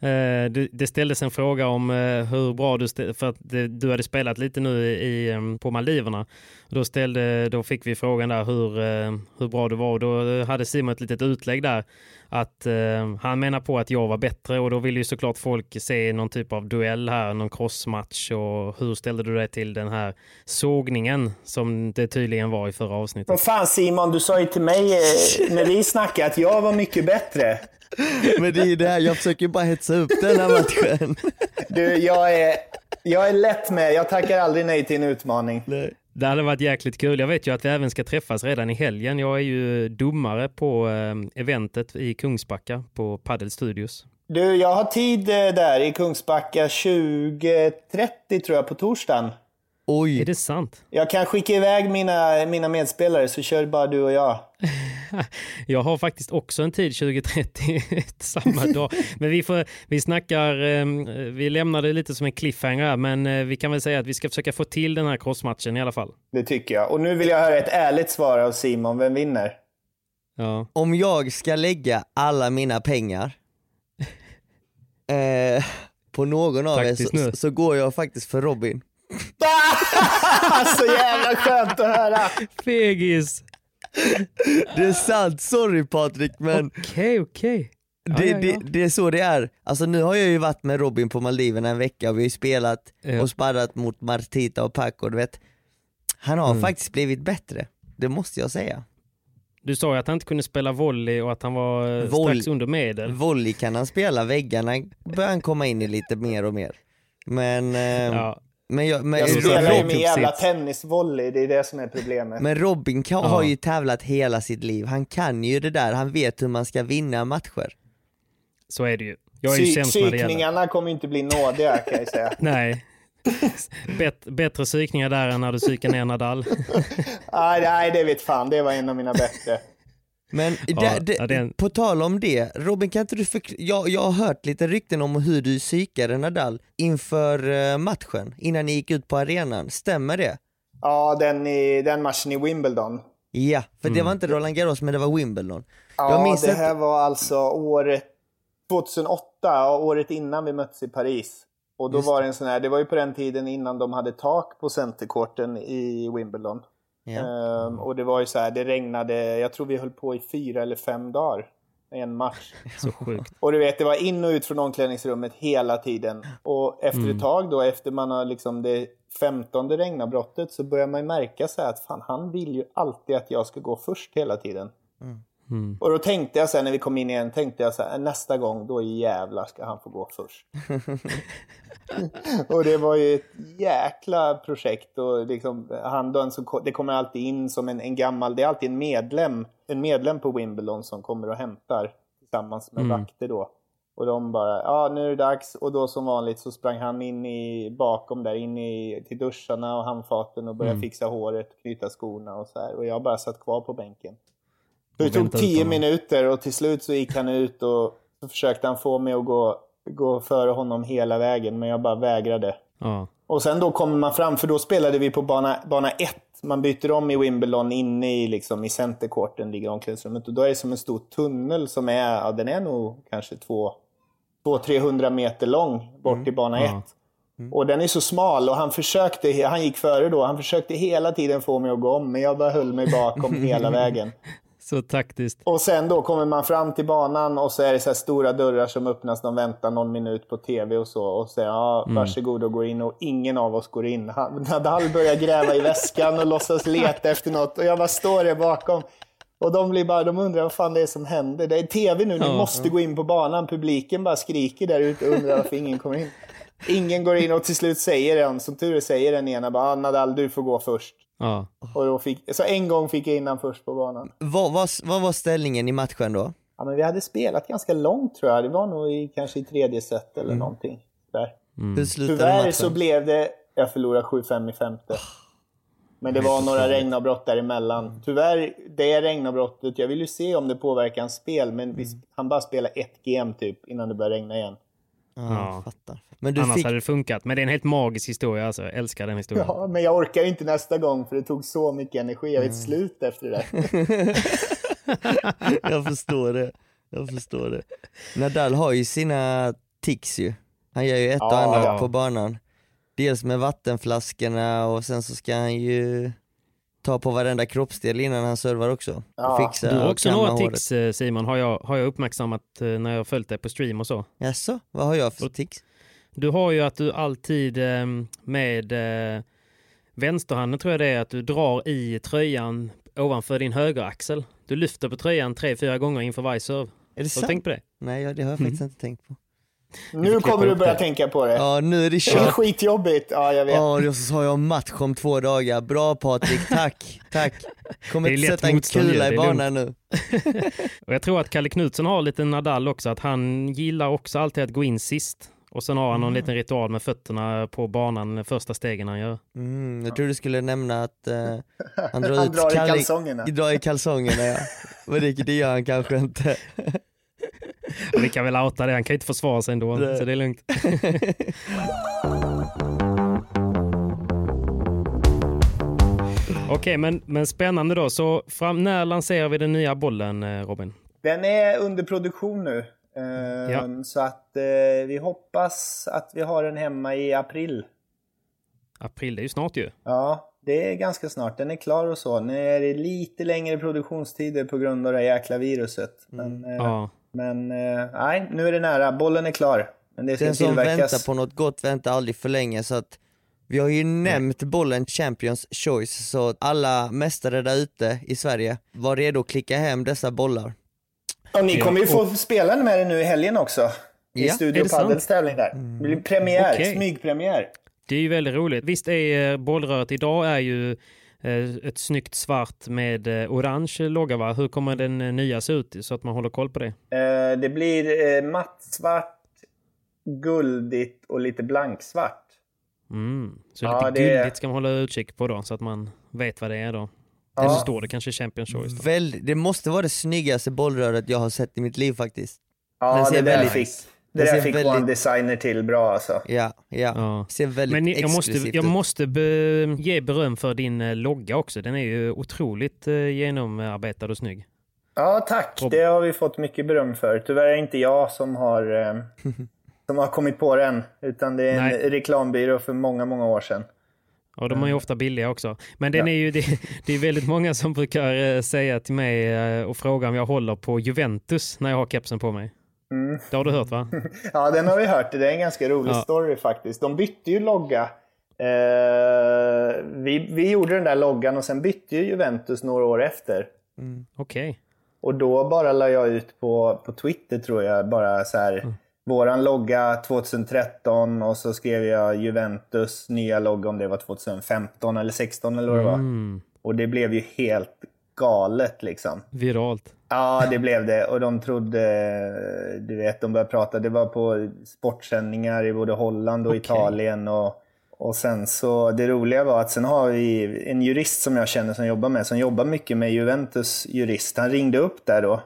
Speaker 2: Eh, det, det ställdes en fråga om eh, hur bra du, stä- för att det, du hade spelat lite nu i, på Maldiverna. Då, ställde, då fick vi frågan där hur, eh, hur bra du var och då hade Simon ett litet utlägg där att eh, han menar på att jag var bättre och då vill ju såklart folk se någon typ av duell här, någon crossmatch och hur ställde du dig till den här sågningen som det tydligen var i förra avsnittet?
Speaker 1: Vad fan Simon, du sa ju till mig eh, när vi snackade att jag var mycket bättre.
Speaker 3: Men det är ju det här, jag försöker bara hetsa upp den här matchen.
Speaker 1: Du, jag är, jag är lätt med. Jag tackar aldrig nej till en utmaning.
Speaker 3: Nej.
Speaker 2: Det hade varit jäkligt kul. Jag vet ju att vi även ska träffas redan i helgen. Jag är ju domare på ehm, eventet i Kungsbacka på Paddle Studios.
Speaker 1: Du, jag har tid eh, där i Kungsbacka 20.30 tror jag på torsdagen.
Speaker 3: Oj,
Speaker 2: Är det sant?
Speaker 1: Jag kan skicka iväg mina, mina medspelare så kör bara du och jag.
Speaker 2: Jag har faktiskt också en tid 2030 samma dag. Men vi, får, vi snackar, eh, vi lämnar det lite som en cliffhanger men eh, vi kan väl säga att vi ska försöka få till den här crossmatchen i alla fall.
Speaker 1: Det tycker jag. Och nu vill jag höra ett ärligt svar av Simon. Vem vinner?
Speaker 2: Ja.
Speaker 3: om jag ska lägga alla mina pengar eh, på någon av er
Speaker 2: Taktiskt
Speaker 3: så, så går jag faktiskt för Robin.
Speaker 1: så jävla skönt att höra!
Speaker 2: Fegis!
Speaker 3: Det är sant, sorry Patrik men
Speaker 2: Okej, okej. Ja,
Speaker 3: det,
Speaker 2: ja, ja.
Speaker 3: Det, det är så det är. Alltså nu har jag ju varit med Robin på Maldiverna en vecka och vi har ju spelat
Speaker 2: Ja.
Speaker 3: och sparrat mot Martita och Paco, du vet. Han
Speaker 2: Mm.
Speaker 3: har faktiskt blivit bättre, det måste jag säga.
Speaker 2: Du sa ju att han inte kunde spela volley och att han var eh,
Speaker 3: Volley-
Speaker 2: strax under medel.
Speaker 3: Volley kan han spela, väggarna börjar han komma in i lite mer och mer. Men, eh,
Speaker 2: Ja.
Speaker 3: Men, jag, men,
Speaker 1: Jag spelar ju med jävla
Speaker 2: Tips.
Speaker 1: tennisvolley, det är det som är problemet.
Speaker 3: men Robin kan,
Speaker 2: Ja.
Speaker 3: har ju tävlat hela sitt liv, han kan ju det där, han vet hur man ska vinna matcher.
Speaker 2: Så är det ju. Jag är ju
Speaker 1: Psy-
Speaker 2: sämst.
Speaker 1: Psykningarna kommer inte bli nådiga kan jag säga.
Speaker 2: Nej. Bet, bättre psykningar där än när du psykar ner Nadal.
Speaker 1: nej, nej, det vet fan. Det var en av mina bättre.
Speaker 3: Men
Speaker 2: Ja,
Speaker 3: det, det,
Speaker 2: ja, det är en-
Speaker 3: på tal om det, Robin kan inte du förklara, jag, jag har hört lite rykten om hur du psykade Nadal inför eh, matchen, innan ni gick ut på arenan, stämmer det?
Speaker 1: Ja, den, i, den matchen i Wimbledon.
Speaker 3: Ja, för det var inte Roland Garros men det var Wimbledon.
Speaker 1: Ja,
Speaker 3: jag minns
Speaker 1: det
Speaker 3: att-
Speaker 1: här var alltså året 2008, året innan vi möttes i Paris. Och då
Speaker 3: Just
Speaker 1: var det en sån här, det var ju på den tiden innan de hade tak på centerkorten i Wimbledon. Ehm, och det var ju så här, det regnade, jag tror vi höll på i fyra eller fem dagar. En match.
Speaker 2: Så sjukt.
Speaker 1: Och du vet, det var in och ut från omklädningsrummet hela tiden. Och efter ett tag då, efter man har liksom det femtonde regnavbrottet så börjar man ju märka så här att fan, han vill ju alltid att jag ska gå först hela tiden.
Speaker 2: Mm.
Speaker 1: Och då tänkte jag sen när vi kom in igen, tänkte jag så här, nästa gång då jävlar ska han få gå först. och det var ju ett jäkla projekt och liksom, han då, som, det kommer alltid in som en, en gammal, det är alltid en medlem, en medlem på Wimbledon som kommer och hämtar tillsammans med
Speaker 2: Mm.
Speaker 1: vakter då. Och de bara, ja nu är det dags. Och då som vanligt så sprang han in i, bakom där, in i, till duscharna och handfaten och började fixa håret, knyta skorna och så här. Och jag bara satt kvar på bänken. Det tog tio minuter och till slut så gick han ut och så försökte han få mig att gå, gå före honom hela vägen, men jag bara vägrade.
Speaker 2: Ja.
Speaker 1: Och sen då kommer man fram, för då spelade vi på bana, bana 1. Man byter om i Wimbledon inne i, liksom, i centercourten, ligger omklädningsrummet. Och då är det som en stor tunnel som är, ja, den är nog kanske 200-300 meter lång bort till bana 1.
Speaker 2: Ja.
Speaker 1: Och den är så smal och han försökte, han gick före då, han försökte hela tiden få mig att gå om, men jag bara höll mig bakom hela vägen.
Speaker 2: Så taktiskt.
Speaker 1: Och sen då kommer man fram till banan och så är det så stora dörrar som öppnas. De väntar någon minut på tv och så. Och säger ja, varsågod och går in. Och ingen av oss går in. Nadal börjar gräva i väskan och låtsas leta efter något. Och jag bara står där bakom. Och de, blir bara, de undrar vad fan det är som händer. Det är tv nu, ni
Speaker 2: Ja.
Speaker 1: måste gå in på banan. Publiken bara skriker där ute och undrar varför ingen kommer in. Ingen går in och till slut säger den, som tur är säger den ena bara, ah, Nadal du får gå först.
Speaker 2: Ja.
Speaker 1: Och då fick, så en gång fick jag in han först på banan.
Speaker 3: Vad, vad, vad var ställningen i matchen då?
Speaker 1: Ja, men vi hade spelat ganska långt tror jag. Det var nog i, kanske i tredje set eller någonting. Där.
Speaker 3: Hur slutade
Speaker 1: Tyvärr
Speaker 3: matchen?
Speaker 1: så blev det, jag förlorade 7-5 i femte. Men det var några regnavbrott däremellan. Tyvärr, det regnavbrottet, jag vill ju se om det påverkar hans spel, men vi, han bara spelade ett game typ innan det började regna igen.
Speaker 3: Ja,
Speaker 2: Ja.
Speaker 3: jag fattar. Men du
Speaker 2: Annars
Speaker 3: fick,
Speaker 2: hade det funkat. Men det är en helt magisk historia alltså. Jag älskar den historien.
Speaker 1: Ja, men jag orkar inte nästa gång för det tog så mycket energi. Jag vet slut efter det där.
Speaker 3: jag förstår det. Jag förstår det. Nadal har ju sina tics ju. Han gör ju ett och
Speaker 1: Ja,
Speaker 3: annat
Speaker 2: ja.
Speaker 3: på banan. Dels med vattenflaskorna och sen så ska han ju ta på varenda kroppsdel innan han servar också.
Speaker 1: Ja.
Speaker 3: Fixa
Speaker 2: Du har också några tics eh, Simon, har jag, har jag uppmärksammat eh, när jag har följt dig på stream och så.
Speaker 3: Jaså, vad har jag för tics?
Speaker 2: Du har ju att du alltid eh, med eh, vänsterhanden tror jag det är att du drar i tröjan ovanför din högeraxel. Du lyfter på tröjan tre, fyra gånger inför varje serve.
Speaker 3: Är det
Speaker 2: Har du
Speaker 3: sant?
Speaker 2: tänkt på det?
Speaker 3: Nej, det har jag faktiskt inte tänkt på.
Speaker 1: Nu kommer du börja
Speaker 2: det.
Speaker 1: tänka på det.
Speaker 3: Ja, nu är det
Speaker 1: Det är
Speaker 3: kört.
Speaker 1: skitjobbigt. Ja, jag vet.
Speaker 3: Ja, och så har jag match om två dagar. Bra Patrik, tack, tack. Kommer inte sätta en kula i banan nu.
Speaker 2: Och jag tror att Kalle Knutsson har lite Nadal också, att han gillar också alltid att gå in sist. Och sen har han någon liten ritual med fötterna på banan, första stegen han gör.
Speaker 3: Mm, jag trodde du skulle nämna att eh, han drar
Speaker 1: Han
Speaker 3: ut
Speaker 1: drar i kalsongerna.
Speaker 3: Drar i kalsongerna ja. Men det, det gör han kanske inte.
Speaker 2: Vi kan väl outa det, han kan ju inte försvara sig ändå,
Speaker 3: Nej.
Speaker 2: så det är lugnt. Okej, men, men spännande då. Så fram, när lanserar vi den nya bollen, eh, Robin?
Speaker 1: Den är under produktion nu. Ehm,
Speaker 2: Ja.
Speaker 1: Så att eh, vi hoppas att vi har den hemma i april.
Speaker 2: April, det är ju snart ju.
Speaker 1: Ja, det är ganska snart. Den är klar och så. Nu är det lite längre produktionstider på grund av det jäkla viruset. Men, eh,
Speaker 2: Ja.
Speaker 1: Men eh, nej, nu är det nära. Bollen är klar. Men det ska
Speaker 3: Den som
Speaker 1: tillverkas.
Speaker 3: väntar på något gott väntar aldrig för länge så att vi har ju nämnt bollen Champions Choice så alla mästare där ute i Sverige var redo att klicka hem dessa bollar.
Speaker 1: Och ni kommer ju få spela med det nu i helgen också. I
Speaker 3: Ja,
Speaker 1: Studio? Padels tävling där. Det blir premiär,
Speaker 2: Okej.
Speaker 1: smygpremiär.
Speaker 2: Det är ju väldigt roligt. Visst är eh, bollröret idag är ju ett snyggt svart med eh, orange logga va? Hur kommer den eh, nya se ut så att man håller koll på det?
Speaker 1: Eh, det blir eh, mattsvart, guldigt och lite blanksvart.
Speaker 2: Mm. Så
Speaker 1: Ja,
Speaker 2: lite
Speaker 1: det
Speaker 2: guldigt ska man hålla utkik på då så att man vet vad det är då.
Speaker 1: Ja.
Speaker 2: Eller så står det kanske Champions Choice.
Speaker 3: Väl, det måste vara det snyggaste bollröret jag har sett i mitt liv faktiskt. Den
Speaker 1: Ja,
Speaker 3: ser
Speaker 1: det där
Speaker 3: väldigt-
Speaker 1: fick, det där
Speaker 3: ser
Speaker 1: fick
Speaker 3: väldigt-
Speaker 1: One Designer till bra alltså.
Speaker 3: Ja, ja.
Speaker 2: Ja.
Speaker 3: Ser väldigt
Speaker 2: Men jag måste,
Speaker 3: exklusivt
Speaker 2: jag
Speaker 3: ut.
Speaker 2: måste be, ge beröm för din eh, logga också. Den är ju otroligt eh, genomarbetad och snygg.
Speaker 1: Ja, tack.
Speaker 2: Och-
Speaker 1: Det har vi fått mycket beröm för. Tyvärr är det inte jag som har, eh, som har kommit på den. Utan det är en
Speaker 2: Nej.
Speaker 1: reklambyrå för många, många år sedan.
Speaker 2: Och de är ju ofta billiga också. Men den är ju, det, det är väldigt många som brukar säga till mig och fråga om jag håller på Juventus när jag har kepsen på mig.
Speaker 1: Mm.
Speaker 2: Det har du hört va?
Speaker 1: Ja, den har vi hört. Det är en ganska rolig
Speaker 2: Ja.
Speaker 1: story faktiskt. De bytte ju logga. Eh, vi, vi gjorde den där loggan och sen bytte ju Juventus några år efter.
Speaker 2: Okej.
Speaker 1: Och då bara la jag ut på, på Twitter tror jag, bara så här.
Speaker 2: Mm.
Speaker 1: Våran logga 2013 och så skrev jag Juventus nya logga om det var 2015 eller 16 eller vad det var.
Speaker 2: Mm.
Speaker 1: Och det blev ju helt galet liksom.
Speaker 2: Viralt.
Speaker 1: Ja, det blev det. Och de trodde, du vet, de började prata. Det var på sportsändningar i både Holland och
Speaker 2: Okej.
Speaker 1: Italien. Och, och sen så, det roliga var att sen har vi en jurist som jag känner som jobbar med, som jobbar mycket med Juventus jurist. Han ringde upp där då.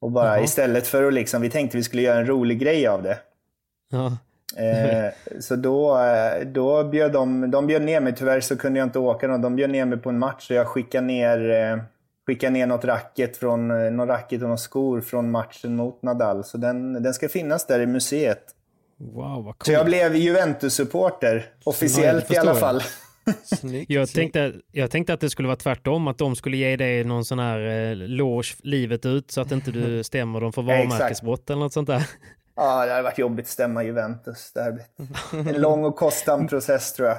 Speaker 1: Och bara
Speaker 2: Jaha.
Speaker 1: istället för att liksom, vi tänkte vi skulle göra en rolig grej av det.
Speaker 2: Ja.
Speaker 1: Eh, så då, eh, då bjöd de, de bjöd ner mig, tyvärr så kunde jag inte åka. Då. De bjöd ner mig på en match och jag skickade ner, skickade ner något racket från, eh, någon racket och några skor från matchen mot Nadal. Så den, den ska finnas där i museet.
Speaker 2: Wow, vad
Speaker 1: Så jag blev Juventus-supporter, officiellt
Speaker 2: Ja,
Speaker 1: i alla fall.
Speaker 3: Snyggt,
Speaker 2: Jag tänkte, jag tänkte att det skulle vara tvärtom, att de skulle ge dig någon sån här eh, loge livet ut så att inte du stämmer dem för varumärkesbrott eller något sånt där.
Speaker 1: Ja, det hade varit jobbigt att stämma Juventus. Det hade blivit en lång och kostsam process tror jag.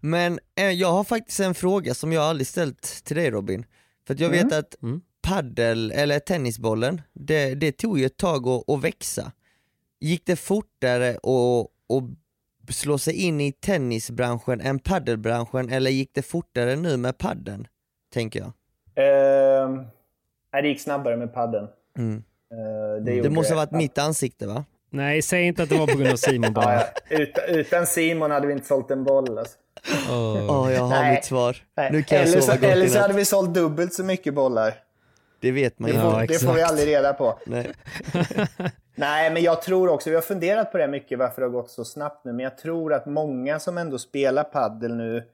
Speaker 3: Men eh, jag har faktiskt en fråga som jag aldrig ställt till dig Robin. För att jag vet att
Speaker 2: Mm.
Speaker 3: paddel eller tennisbollen, det, det tog ju ett tag att, att växa. Gick det fortare att, att slå sig in i tennisbranschen än paddelbranschen eller gick det fortare nu med paddeln? Tänker jag.
Speaker 1: Eh, nej, det gick snabbare med padden.
Speaker 3: Mm.
Speaker 1: Eh, det
Speaker 3: Det måste ha varit mitt ansikte va?
Speaker 2: Nej, säg inte att det var på grund av Simon bara.
Speaker 1: ja. Utan, utan Simon hade vi inte sålt en boll. Alltså.
Speaker 2: Åh.
Speaker 3: Åh jag har
Speaker 1: Nej.
Speaker 3: mitt svar.
Speaker 1: Nej.
Speaker 3: Nu kan jag
Speaker 1: eller
Speaker 3: sova
Speaker 1: så,
Speaker 3: gott
Speaker 1: eller så hade vi sålt dubbelt så mycket bollar.
Speaker 3: Det vet man
Speaker 1: Det
Speaker 3: ju.
Speaker 1: får,
Speaker 2: Ja,
Speaker 1: det får vi aldrig reda på.
Speaker 3: Nej.
Speaker 1: Nej, men jag tror också, vi har funderat på det mycket varför det har gått så snabbt nu, men jag tror att många som ändå spelar paddel nu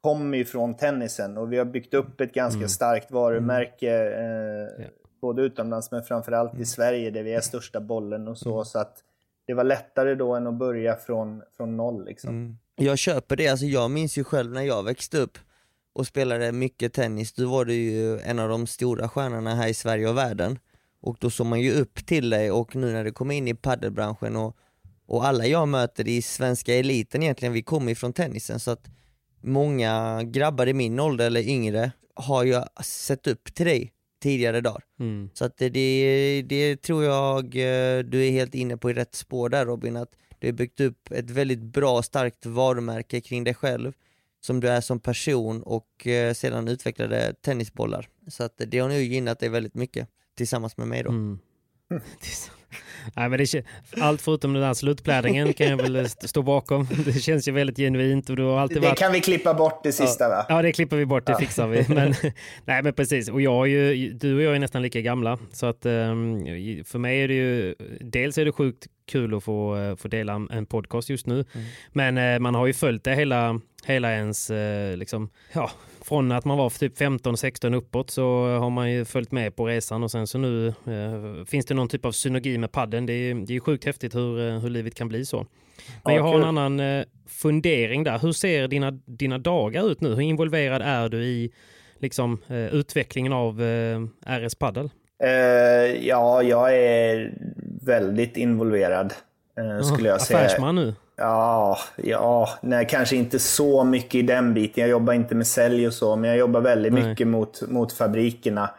Speaker 1: kommer ju från tennisen och vi har byggt upp ett ganska
Speaker 2: Mm.
Speaker 1: starkt varumärke eh, både utomlands men framförallt
Speaker 2: Mm.
Speaker 1: i Sverige där vi är största bollen och så, så att det var lättare då än att börja från, från noll liksom.
Speaker 3: Jag köper det, alltså jag minns ju själv när jag växte upp och spelade mycket tennis, då var du ju en av de stora stjärnorna här i Sverige och världen. Och då såg man ju upp till dig och nu när du kom in i paddelbranschen och, och alla jag möter i svenska eliten egentligen, vi kommer ifrån tennisen så att många grabbar i min ålder eller yngre har ju sett upp till dig tidigare dagar.
Speaker 2: Mm.
Speaker 3: Så att det, det, det tror jag eh, du är helt inne på i rätt spår där Robin, att du har byggt upp ett väldigt bra starkt varumärke kring dig själv som du är som person och eh, sedan utvecklade tennisbollar. Så att det har nog gynnat dig väldigt mycket tillsammans med mig då.
Speaker 2: Mm. Nej, men det, allt förutom den där slutplädringen kan jag väl st- stå bakom. Det känns ju väldigt genuint och du har alltid
Speaker 1: Det
Speaker 2: varit...
Speaker 1: kan vi klippa bort det sista va?
Speaker 2: Ja, det klipper vi bort, det fixar vi. Men, nej, men precis. Och jag är ju, du och jag är nästan lika gamla. Så att ehm, för mig är det ju, dels är det sjukt kul att få, eh, få dela en- podcast just nu. Men eh, man har ju följt det hela, hela ens, eh, liksom, ja, från att man var typ 15-16 uppåt så har man ju följt med på resan och sen så nu eh, finns det någon typ av synergi med padden. Det är, det är sjukt häftigt hur, eh, hur livet kan bli så. Men
Speaker 1: Ja,
Speaker 2: jag har en annan eh, fundering där. Hur ser dina, dina dagar ut nu? Hur involverad är du i liksom, eh, utvecklingen av eh, RS Paddle?
Speaker 1: Eh, ja, jag är väldigt involverad. Eh, skulle jag säga.
Speaker 2: Affärsman nu?
Speaker 1: Ja, ja nej, kanske inte så mycket i den biten. Jag jobbar inte med sälj och så, men jag jobbar väldigt
Speaker 2: Nej.
Speaker 1: mycket mot, mot fabrikerna.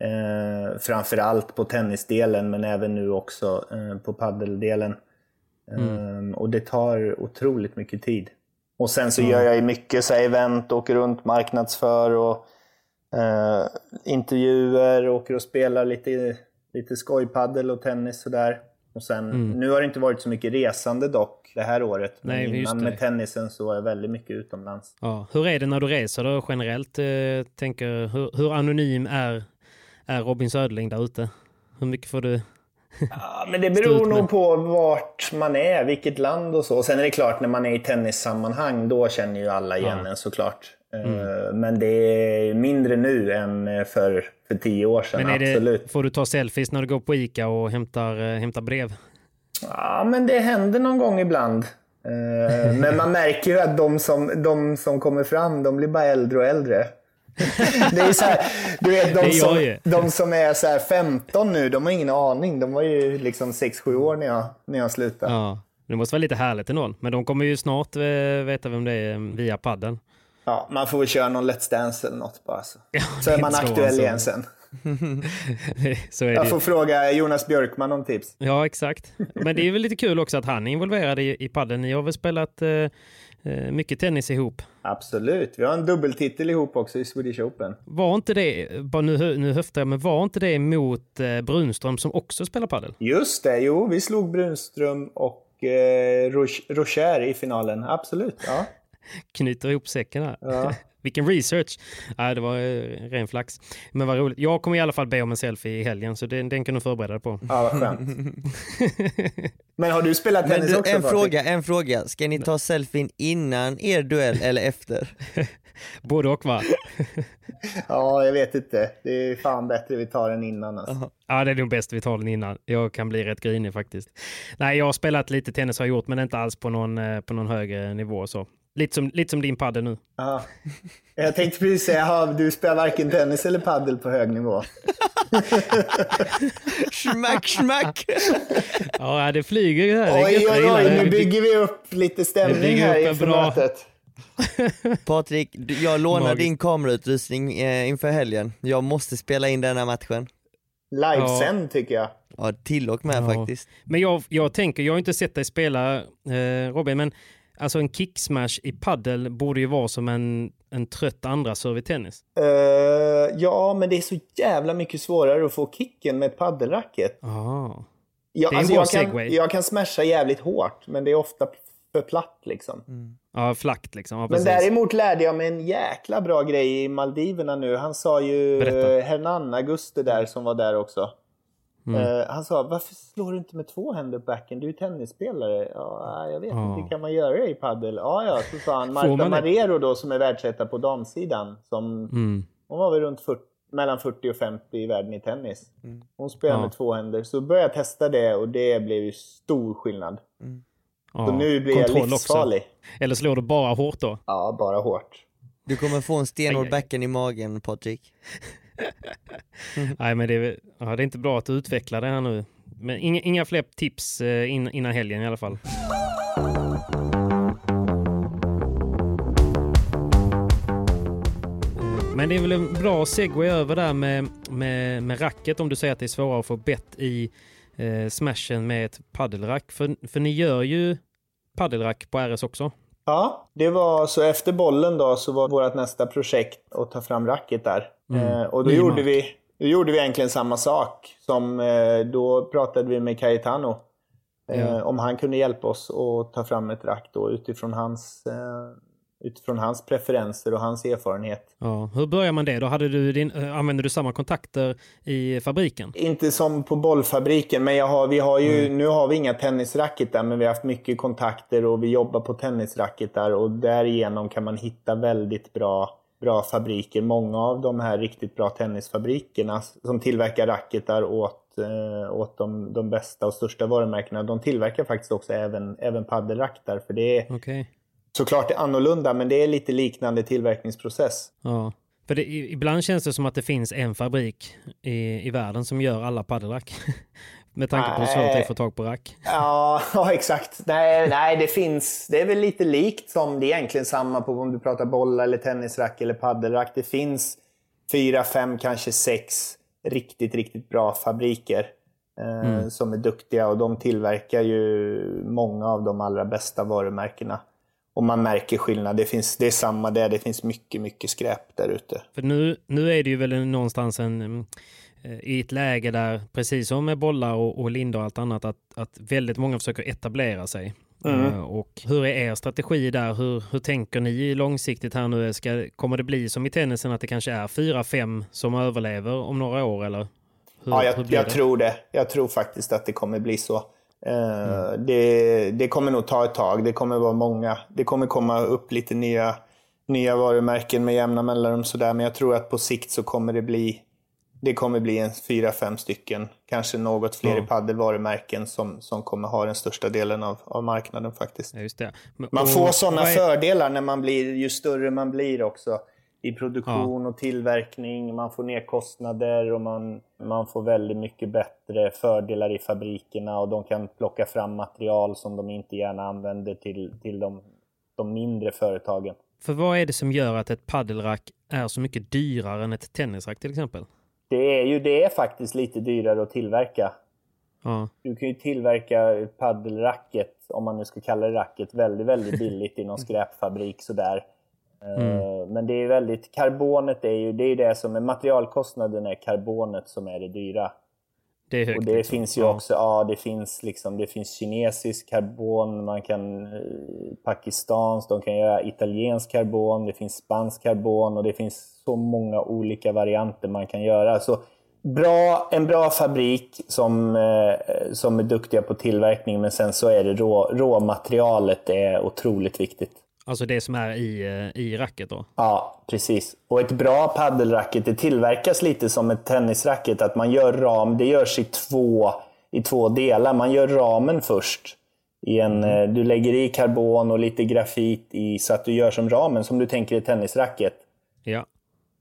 Speaker 1: Eh, framför allt på tennisdelen, men även nu också eh, på paddeldelen. Eh, och det tar otroligt mycket tid. Och sen så gör jag ju mycket så här, event, åker runt, marknadsför och eh, intervjuer, åker och spelar lite, lite skojpaddel och tennis sådär. Och sen, Nu har det inte varit så mycket resande dock det här året. Men
Speaker 2: Nej,
Speaker 1: innan med tennisen så var jag väldigt mycket utomlands.
Speaker 2: Ja. Hur är det när du reser då generellt? Eh, tänker, hur, hur anonym är, är Robin Söderling där ute? Hur mycket får du?
Speaker 1: Ja, men det beror nog på vart man är, vilket land och så. Sen är det klart, när man är i tennissammanhang, då känner ju alla igen
Speaker 2: Ja. Mm.
Speaker 1: en såklart. Eh, Men det är mindre nu än eh, för, för tio år sedan,
Speaker 2: Men är
Speaker 1: absolut.
Speaker 2: det, får du ta selfies när du går på Ica och hämtar, eh, hämtar brev?
Speaker 1: Ja, men det händer någon gång ibland. Men man märker ju att de som, de som kommer fram, de blir bara äldre och äldre. Det är så här, du vet,
Speaker 2: Det
Speaker 1: de, som, de som är så här 15 nu, de har ingen aning. De var ju liksom 6-7 år när jag, när jag slutade.
Speaker 2: Ja. Det måste vara lite härligt ändå. Men de kommer ju snart veta vem det är via padden.
Speaker 1: Ja, man får väl köra någon Let's Dance eller något bara. Så, så är man
Speaker 2: så
Speaker 1: aktuell igen sen.
Speaker 2: så är det
Speaker 1: Jag
Speaker 2: ju.
Speaker 1: får fråga Jonas Björkman om tips.
Speaker 2: Ja, exakt. Men det är väl lite kul också att han är involverad i, i padden. Ni har väl spelat eh, eh, mycket tennis ihop?
Speaker 1: Absolut. Vi har en dubbeltitel ihop också i Swedish Open.
Speaker 2: Var inte det, bara nu, nu höftar jag, men var inte det mot eh, Brunström som också spelar padel?
Speaker 1: Just det, jo, vi slog Brunström och eh, Roch- Rocher i finalen. Absolut, ja.
Speaker 2: Knyter ihop säcken här.
Speaker 1: Ja.
Speaker 2: Vilken research! Ja, det var eh, ren flax. Men vad roligt. Jag kommer i alla fall be om en selfie i helgen, så den, den kan du förbereda dig på.
Speaker 1: Ja, vad skönt. Men har du spelat tennis
Speaker 3: du,
Speaker 1: också
Speaker 3: en
Speaker 1: Patrik?
Speaker 3: fråga, en fråga. Ska ni ta selfien innan er duell eller efter?
Speaker 2: Både och va?
Speaker 1: Ja, jag vet inte. Det är fan bättre vi tar den innan alltså.
Speaker 2: Ja, det är nog bäst vi tar den innan. Jag kan bli rätt grinig faktiskt. Nej, jag har spelat lite tennis har jag gjort, men inte alls på någon, eh, på någon högre nivå. Så. Lite, som, lite som din padel nu.
Speaker 1: Ja. Jag tänkte precis säga, du spelar varken tennis eller paddel på hög nivå.
Speaker 3: Schmack, schmack!
Speaker 2: Ja, det flyger ju här.
Speaker 1: Oj, oj, oj, nu bygger vi upp lite stämning här inför
Speaker 2: bra-
Speaker 1: mötet.
Speaker 3: Patrik, jag lånar din kamerautrustning eh, inför helgen. Jag måste spela in den här matchen.
Speaker 1: Livesänd tycker jag.
Speaker 3: Ja, till och med
Speaker 2: Ja.
Speaker 3: faktiskt.
Speaker 2: Men jag, jag tänker, jag har inte sett dig spela eh, Robin, men alltså en kicksmash i paddel borde ju vara som en, en trött andra serve i tennis.
Speaker 1: Eh, ja, men det är så jävla mycket svårare att få kicken med ett paddelracket.
Speaker 2: Ah.
Speaker 1: Jag,
Speaker 2: Det är en
Speaker 1: alltså,
Speaker 2: bra
Speaker 1: jag, kan,
Speaker 2: segway.
Speaker 1: jag kan smasha jävligt hårt, men det är ofta för platt liksom.
Speaker 2: Ja, flackt liksom. Ja,
Speaker 1: Men däremot lärde jag mig en jäkla bra grej i Maldiverna nu. Han sa ju,
Speaker 2: Berätta.
Speaker 1: eh, Hernan Auguste där som var där också.
Speaker 2: Mm.
Speaker 1: Eh, han sa, varför slår du inte med två händer på backen? Du är ju tennisspelare. Ja, jag vet
Speaker 2: Ja.
Speaker 1: inte, kan man göra det i padel? Ja, ja, så sa han. Marta? Marero då som är världsetta på damsidan. Som,
Speaker 2: Mm.
Speaker 1: Hon var väl runt 40, mellan 40 och 50 i världen i tennis. Hon spelar
Speaker 2: Ja.
Speaker 1: med två händer. Så började jag testa det och det blev ju stor skillnad.
Speaker 2: Ja.
Speaker 1: Så nu blir jag
Speaker 2: Kontroll
Speaker 1: livsfarlig.
Speaker 2: Också. Eller slår du bara hårt då?
Speaker 1: Ja, bara hårt.
Speaker 3: Du kommer få en stenhård backen i magen Patrik. Mm.
Speaker 2: Nej, men det är, ja, det är inte bra att du utvecklar det här nu. Men inga, inga fler tips eh, in, innan helgen i alla fall. Eh, men det är väl en bra segway över där med, med, med racket om du säger att det är svårare att få bett i eh, smashen med ett paddelrack. För, för ni gör ju paddelrack på RS också.
Speaker 1: Ja, det var så efter bollen då så var vårt nästa projekt att ta fram racket där. Mm. Eh, och då gjorde, vi, då gjorde vi egentligen samma sak. Som, eh, då pratade vi med Cayetano. Eh, ja. Om han kunde hjälpa oss att ta fram ett rack då utifrån hans eh, utifrån hans preferenser och hans erfarenhet.
Speaker 2: Ja, hur börjar man det då? Hade du din, äh, använder du samma kontakter i fabriken?
Speaker 1: Inte som på bollfabriken, men jag har, vi har ju, mm. nu har vi inga tennisracket där, men vi har haft mycket kontakter och vi jobbar på tennisracket där och därigenom kan man hitta väldigt bra bra fabriker. Många av de här riktigt bra tennisfabrikerna som tillverkar racketar åt, eh, åt de, de bästa och största varumärkena, de tillverkar faktiskt också även, även paddelrack där. För det är,
Speaker 2: okay
Speaker 1: såklart är annorlunda, men det är lite liknande tillverkningsprocess.
Speaker 2: Ja, för det, ibland känns det som att det finns en fabrik i, i världen som gör alla paddelrack. Med tanke på hur svårt det är att få tag på rack.
Speaker 1: Ja, ja, exakt. Nej, nej, det finns. Det är väl lite likt som det är egentligen samma på om du pratar bollar eller tennisrack eller paddelrack. Det finns fyra, fem, kanske sex riktigt, riktigt bra fabriker eh, mm. som är duktiga och de tillverkar ju många av de allra bästa varumärkena. Och man märker skillnad. Det, finns, det är samma där. Det finns mycket, mycket skräp där ute.
Speaker 2: För nu, nu är det ju väl någonstans en, eh, i ett läge där, precis som med bollar och, och lindor och allt annat, att, att väldigt många försöker etablera sig. Mm. Uh, och hur är er strategi där? Hur, hur tänker ni långsiktigt här nu? Ska, kommer det bli som i tennisen att det kanske är fyra, fem som överlever om några år eller?
Speaker 1: Hur, ja, jag, jag tror det. Jag tror faktiskt att det kommer bli så. Mm. Det, det, kommer nog ta ett tag. Det kommer vara många. Det kommer komma upp lite nya, nya varumärken med jämna mellanrum sådär. Men jag tror att på sikt så kommer det bli det kommer bli en fyra, fem stycken, kanske något fler mm. paddelvarumärken som, som kommer ha den största delen av, av marknaden faktiskt.
Speaker 2: Ja,
Speaker 1: Men, man får sådana är... fördelar när man blir, ju större man blir också i produktion ja. och tillverkning. Man får ner kostnader och man, man får väldigt mycket bättre fördelar i fabrikerna och de kan plocka fram material som de inte gärna använder till, till de, de mindre företagen.
Speaker 2: För vad är det som gör att ett paddelrack är så mycket dyrare än ett tennisrack till exempel?
Speaker 1: Det är ju det är faktiskt lite dyrare att tillverka. Ja. Du kan ju tillverka paddelracket, om man nu ska kalla det racket, väldigt, väldigt billigt i någon skräpfabrik sådär. Mm. Eh, men det är väldigt, karbonet är ju det, är det som är materialkostnaden är karbonet som är det dyra.
Speaker 2: Det är högt,
Speaker 1: och det liksom. finns ju också, ja det finns liksom, det finns kinesisk karbon, man kan eh, Pakistans, de kan göra italiensk karbon, det finns spansk karbon och det finns så många olika varianter man kan göra. Så bra, en bra fabrik som, eh, som är duktiga på tillverkning men sen så är det rå, råmaterialet är otroligt viktigt.
Speaker 2: Alltså det som är i, eh, i racket då?
Speaker 1: Ja, precis. Och ett bra paddelracket, det tillverkas lite som ett tennisracket. Att man gör ram, det görs i två, i två delar. Man gör ramen först. I en, mm. Eh, du lägger i karbon och lite grafit i så att du gör som ramen, som du tänker i tennisracket.
Speaker 2: Ja.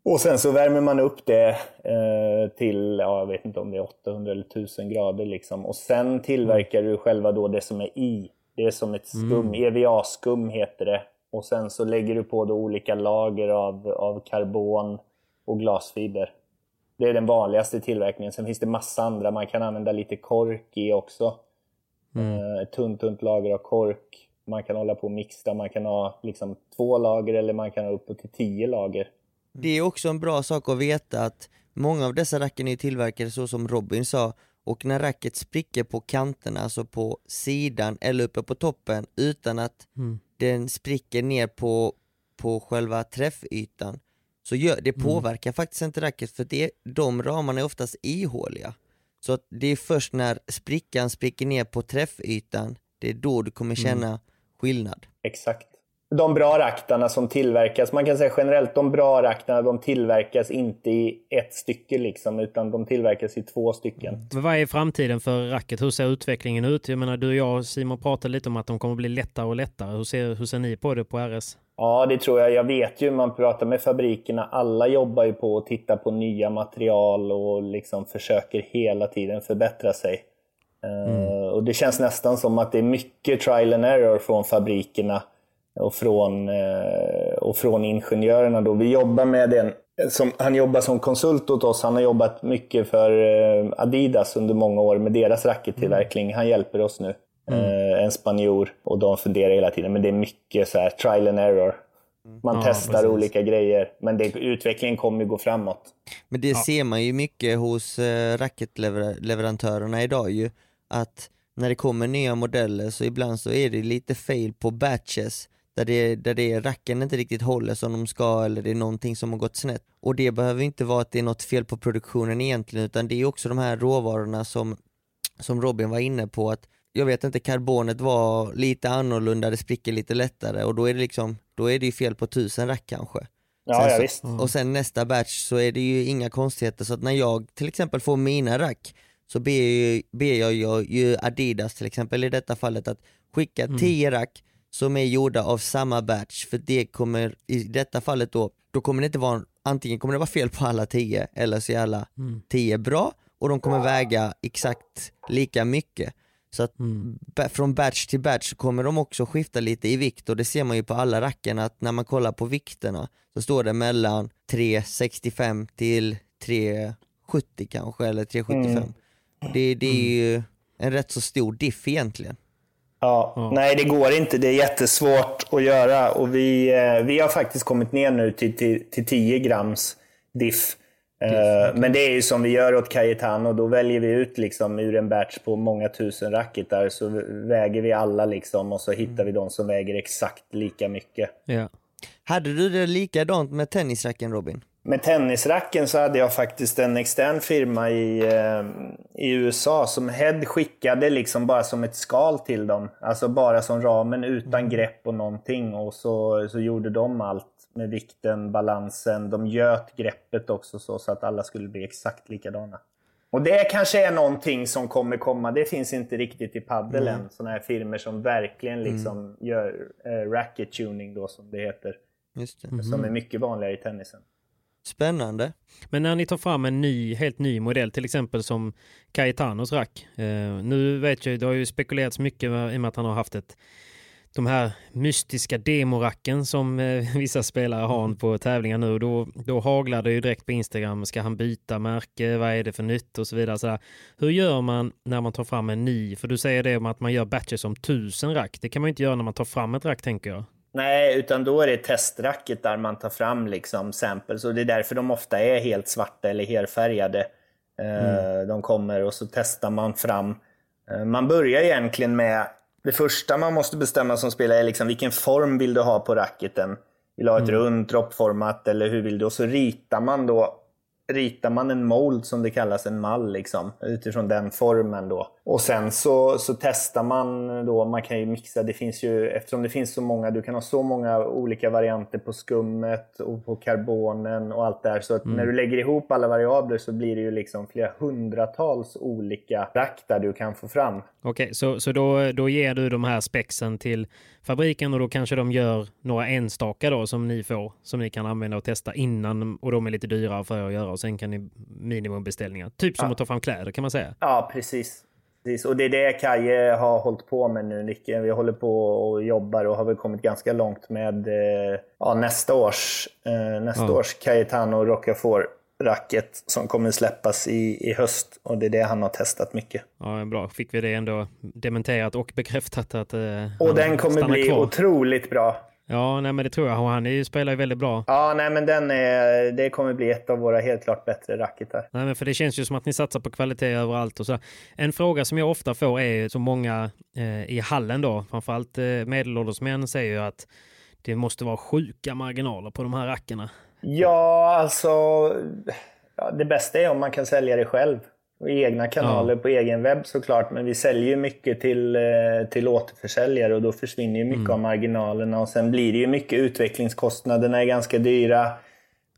Speaker 1: Och sen så värmer man upp det eh, till, ja, jag vet inte om det är 800 eller 1000 grader. Liksom. Och sen tillverkar mm. du själva då det som är i. Det är som ett skum, mm. EVA-skum heter det. Och sen så lägger du på då olika lager av, av karbon och glasfiber. Det är den vanligaste tillverkningen. Sen finns det massa andra. Man kan använda lite kork i också. Mm. Eh, tunt, tunt lager av kork. Man kan hålla på och mixa. Man kan ha liksom två lager eller man kan ha upp till tio lager.
Speaker 3: Det är också en bra sak att veta att många av dessa racken är tillverkade så som Robin sa och när racket spricker på kanterna, alltså på sidan eller uppe på toppen utan att mm den spricker ner på, på själva träffytan så gör, det mm. påverkar mm. faktiskt inte racket för det, de ramarna är oftast ihåliga. Så att det är först när sprickan spricker ner på träffytan, det är då du kommer mm. känna mm. skillnad.
Speaker 1: Exakt de bra raktarna som tillverkas, man kan säga generellt, de bra raktarna de tillverkas inte i ett stycke liksom, utan de tillverkas i två stycken.
Speaker 2: Men vad är framtiden för racket? Hur ser utvecklingen ut? Jag menar, du och jag och Simon pratade lite om att de kommer bli lättare och lättare. Hur ser, hur ser ni på det på RS?
Speaker 1: Ja, det tror jag. Jag vet ju, man pratar med fabrikerna, alla jobbar ju på att titta på nya material och liksom försöker hela tiden förbättra sig. Eh, mm. Uh, och det känns nästan som att det är mycket trial and error från fabrikerna och från, eh, och från ingenjörerna. Då. Vi jobbar med en, som, han jobbar som konsult åt oss. Han har jobbat mycket för eh, Adidas under många år med deras rackettillverkning. Mm. Han hjälper oss nu. Mm. Eh, en spanjor. Och de funderar hela tiden. Men det är mycket så här trial and error. Man ja, testar precis. olika grejer, men det, utvecklingen kommer gå framåt.
Speaker 3: Men det ja. ser man ju mycket hos eh, racketleverantörerna idag ju, att när det kommer nya modeller så ibland så är det lite fail på batches där det, där det racken inte riktigt håller som de ska eller det är någonting som har gått snett. Och det behöver inte vara att det är något fel på produktionen egentligen utan det är också de här råvarorna som, som Robin var inne på att jag vet inte, karbonet var lite annorlunda, det spricker lite lättare och då är det liksom, då är det ju fel på tusen rack kanske.
Speaker 1: Ja, ja
Speaker 3: så,
Speaker 1: visst.
Speaker 3: Och sen nästa batch så är det ju inga konstigheter så att när jag till exempel får mina rack så ber, ber jag ju Adidas till exempel i detta fallet att skicka 10 mm. rack som är gjorda av samma batch för det kommer i detta fallet då, då kommer det inte vara, antingen kommer det vara fel på alla 10 eller så är alla 10 mm. bra och de kommer väga exakt lika mycket. Så att mm. från batch till batch kommer de också skifta lite i vikt och det ser man ju på alla racken att när man kollar på vikterna så står det mellan 365 till 370 kanske eller 375. Mm. Det, det är mm. ju en rätt så stor diff egentligen.
Speaker 1: Ja, ja, nej det går inte. Det är jättesvårt att göra och vi, eh, vi har faktiskt kommit ner nu till, till, till 10 grams diff. Uh, men det är ju som vi gör åt Cayetano, då väljer vi ut liksom ur en batch på många tusen racketar, så väger vi alla liksom och så hittar vi de som väger exakt lika mycket.
Speaker 2: Ja.
Speaker 3: Hade du det likadant med tennisracken Robin?
Speaker 1: Med tennisracken så hade jag faktiskt en extern firma i, uh, i USA som Head skickade liksom bara som ett skal till dem. Alltså bara som ramen utan mm. grepp och någonting och så, så gjorde de allt med vikten, balansen. De göt greppet också så, så att alla skulle bli exakt likadana. Och det kanske är någonting som kommer komma. Det finns inte riktigt i padel mm. än. Sådana här firmor som verkligen mm. liksom mm. gör äh, racket tuning då som det heter.
Speaker 3: Just det.
Speaker 1: Mm. Som är mycket vanligare i tennisen.
Speaker 3: Spännande.
Speaker 2: Men när ni tar fram en ny, helt ny modell, till exempel som Caetanos rack. Eh, nu vet jag, det har ju spekulerats mycket i och med att han har haft ett de här mystiska demoracken som eh, vissa spelare har på tävlingar nu. Då, då haglar det ju direkt på Instagram. Ska han byta märke? Vad är det för nytt? Och så vidare. Så Hur gör man när man tar fram en ny? För du säger det om att man gör batches om tusen rack. Det kan man inte göra när man tar fram ett rack tänker jag.
Speaker 1: Nej, utan då är det testracket där man tar fram liksom samples. Och det är därför de ofta är helt svarta eller helfärgade. Eh, mm. De kommer och så testar man fram. Eh, man börjar egentligen med det första man måste bestämma som spelare är liksom vilken form vill du ha på racketen. Vill du ha ett mm. runt droppformat eller hur vill du? Och så ritar man då ritar man en mold som det kallas, en mall liksom, utifrån den formen då. Och sen så, så testar man då, man kan ju mixa, det finns ju, eftersom det finns så många, du kan ha så många olika varianter på skummet och på karbonen och allt det här. Så att mm. när du lägger ihop alla variabler så blir det ju liksom flera hundratals olika rack där du kan få fram.
Speaker 2: Okej, okay, så, så då, då ger du de här spexen till fabriken och då kanske de gör några enstaka då som ni får som ni kan använda och testa innan och de är lite dyrare för er att göra och sen kan ni minimumbeställningar. Typ som ja. att ta fram kläder kan man säga.
Speaker 1: Ja, precis. Precis. Och det är det Kaje har hållit på med nu, Nicke. Vi håller på och jobbar och har väl kommit ganska långt med eh, ja, nästa års, eh, nästa ja. års Cayetano Rocafort racket som kommer släppas i, i höst och det är det han har testat mycket.
Speaker 2: Ja, bra. Fick vi det ändå dementerat och bekräftat att eh,
Speaker 1: Och den kommer bli kvar. otroligt bra.
Speaker 2: Ja, nej, men det tror jag. Han är, spelar ju väldigt bra.
Speaker 1: Ja, nej, men den är, det kommer bli ett av våra helt klart bättre racketar.
Speaker 2: Nej, men för det känns ju som att ni satsar på kvalitet överallt. Och så. En fråga som jag ofta får är så många eh, i hallen då, framförallt eh, medelålders män säger ju att det måste vara sjuka marginaler på de här rackarna.
Speaker 1: Ja, alltså... Ja, det bästa är om man kan sälja det själv. I egna kanaler, ja. på egen webb såklart. Men vi säljer ju mycket till, eh, till återförsäljare och då försvinner ju mycket mm. av marginalerna. Och sen blir det ju mycket utvecklingskostnaderna är ganska dyra.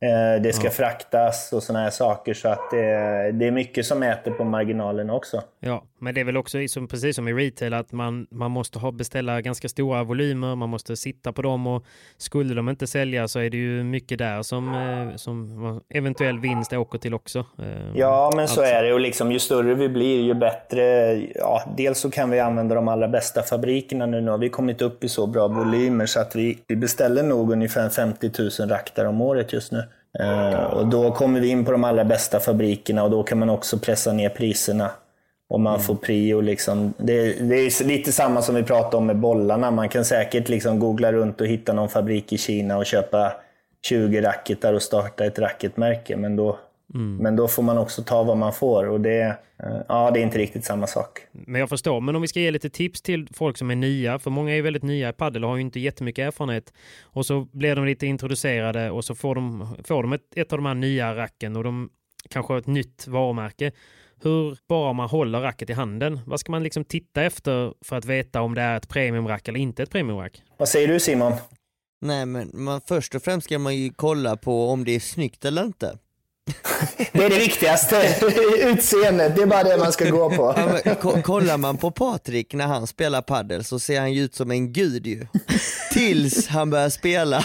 Speaker 1: Eh, det ska ja. fraktas och sådana här saker. Så att det, det, är mycket som äter på marginalen också.
Speaker 2: Ja, men det är väl också som, precis som i retail att man, man måste ha, beställa ganska stora volymer. Man måste sitta på dem och skulle de inte sälja så är det ju mycket där som, eh, som eventuell vinst åker till också. Eh,
Speaker 1: ja, men så alltså. är det. Och liksom, ju större vi blir, ju bättre. Ja, dels så kan vi använda de allra bästa fabrikerna nu. Nu har vi kommit upp i så bra volymer så att vi, vi beställer nog ungefär 50 000 rack om året just nu. Eh, och då kommer vi in på de allra bästa fabrikerna och då kan man också pressa ner priserna. Och man får prio. Liksom. Det, det är lite samma som vi pratade om med bollarna. Man kan säkert liksom googla runt och hitta någon fabrik i Kina och köpa 20 racketar och starta ett racketmärke. Men då, men då får man också ta vad man får. Och det, eh, ja, det är inte riktigt samma sak.
Speaker 2: Men jag förstår, men om vi ska ge lite tips till folk som är nya, för många är väldigt nya i padel och har ju inte jättemycket erfarenhet. Och så blir de lite introducerade och så får de, får de ett, ett av de här nya racken och de kanske har ett nytt varumärke. Hur bara man håller racket i handen, vad ska man liksom titta efter för att veta om det är ett premiumrack eller inte ett premiumrack?
Speaker 1: Vad säger du Simon?
Speaker 3: Nej men man, först och främst ska man ju kolla på om det är snyggt eller inte.
Speaker 1: Det är det viktigaste. Utseendet, det är bara det man ska gå på.
Speaker 3: Ja, men, ko- kollar man på Patrik när han spelar paddel så ser han ju ut som en gud ju. Tills han börjar spela.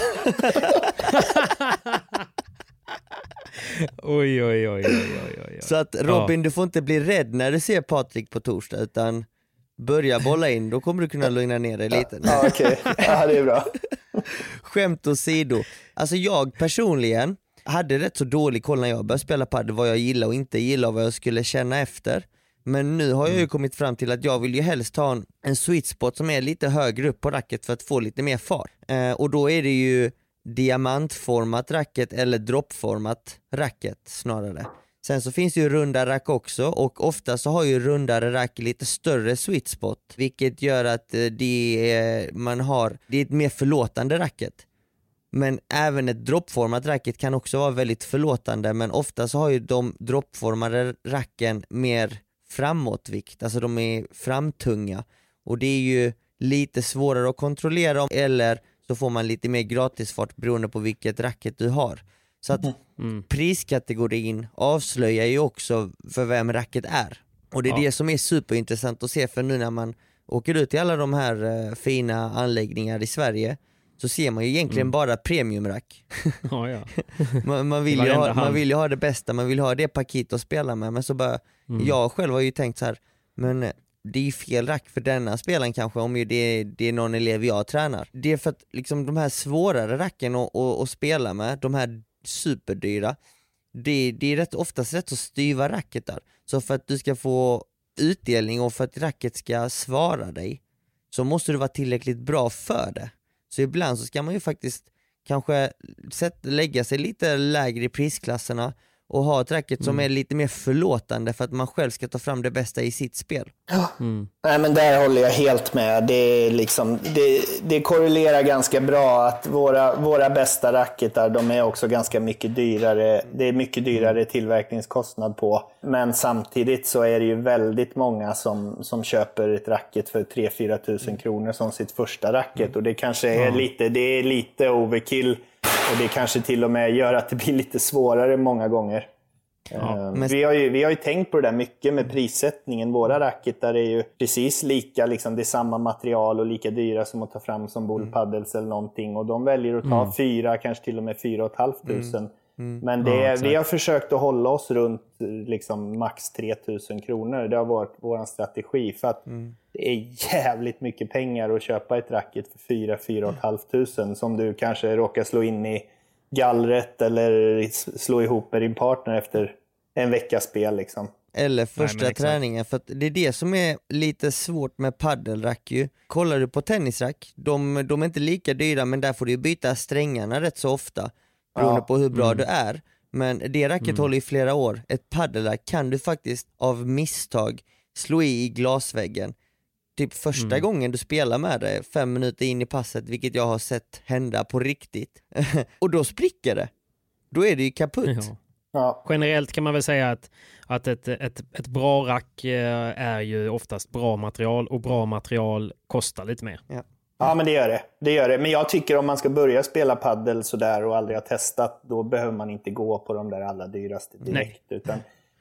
Speaker 2: Oj, oj, oj, oj, oj.
Speaker 3: Så att Robin, du får inte bli rädd när du ser Patrik på torsdag utan börja bolla in, då kommer du kunna lugna ner dig lite.
Speaker 1: Ja, okej. Ja, det är bra.
Speaker 3: Skämt åsido, alltså jag personligen hade rätt så dålig koll när jag började spela padel vad jag gillar och inte gillar och vad jag skulle känna efter. Men nu har jag ju kommit fram till att jag vill ju helst ha en, en sweet spot som är lite högre upp på racket för att få lite mer fart. Eh, och då är det ju diamantformat racket eller droppformat racket snarare. Sen så finns det ju runda rack också och ofta så har ju rundare rack lite större sweet spot vilket gör att eh, det är, man har, det är ett mer förlåtande racket. Men även ett droppformat racket kan också vara väldigt förlåtande men ofta så har ju de droppformade racken mer framåtvikt, alltså de är framtunga och det är ju lite svårare att kontrollera om, eller så får man lite mer gratisfart beroende på vilket racket du har. Så att priskategorin avslöjar ju också för vem racket är. Och det är
Speaker 2: Ja.
Speaker 3: det som är superintressant att se för nu när man åker ut till alla de här eh, fina anläggningar i Sverige så ser man ju egentligen bara premiumrack.
Speaker 2: Ja, ja.
Speaker 3: Man, man, vill ha, man vill ju ha det bästa, man vill ha det paket att spela med men så bara,
Speaker 2: Mm.
Speaker 3: jag själv har ju tänkt så här, men det är ju fel rack för denna spelaren kanske om ju det, det är någon elev jag tränar. Det är för att liksom de här svårare racken att, att, att spela med, de här superdyra, det, det är rätt, oftast rätt så styva racket där. Så för att du ska få utdelning och för att racket ska svara dig så måste du vara tillräckligt bra för det. Så ibland så ska man ju faktiskt kanske sätt, lägga sig lite lägre i prisklasserna och ha ett racket som är lite mer förlåtande för att man själv ska ta fram det bästa i sitt spel.
Speaker 1: Nej, men där håller jag helt med. Det, är liksom, det, det korrelerar ganska bra att våra, våra bästa racketar, de är också ganska mycket dyrare. Det är mycket dyrare tillverkningskostnad på. Men samtidigt så är det ju väldigt många som, som köper ett racket för 3-4 tusen kronor som sitt första racket. Och det kanske är lite, det är lite overkill. Och det kanske till och med gör att det blir lite svårare många gånger. Eh,
Speaker 3: men-
Speaker 1: vi, har ju, vi har ju tänkt på det där mycket med prissättningen. Våra racketar är ju precis lika, liksom, det är samma material och lika dyra som att ta fram som bullpaddles eller någonting. Och de väljer att ta fyra, kanske till och med fyra och ett halvt tusen. Men det,
Speaker 2: Ja,
Speaker 1: vi har försökt att hålla oss runt liksom, max 3000 kronor. Det har varit vår strategi. För att det är jävligt mycket pengar att köpa ett racket för 4 4 500 som du kanske råkar slå in i gallret eller slå ihop med din partner efter en veckas spel. Liksom.
Speaker 3: Eller första
Speaker 2: exakt.
Speaker 3: träningen, för att det är det som är lite svårt med paddelrack ju. Kollar du på tennisrack, de, de är inte lika dyra men där får du byta strängarna rätt så ofta beroende
Speaker 1: Ja.
Speaker 3: på hur bra du är. Men det racket håller i flera år. Ett paddelrack kan du faktiskt av misstag slå i i glasväggen. Typ första gången du spelar med det, fem minuter in i passet, vilket jag har sett hända på riktigt. och då spricker det. Då är det ju kaputt.
Speaker 2: Ja.
Speaker 1: Ja.
Speaker 2: Generellt kan man väl säga att, att ett, ett, ett bra rack eh, är ju oftast bra material och bra material kostar lite mer.
Speaker 1: ja, men det gör det. det gör det. Men jag tycker om man ska börja spela paddel sådär och aldrig har testat, då behöver man inte gå på de där allra dyraste direkt. Utan,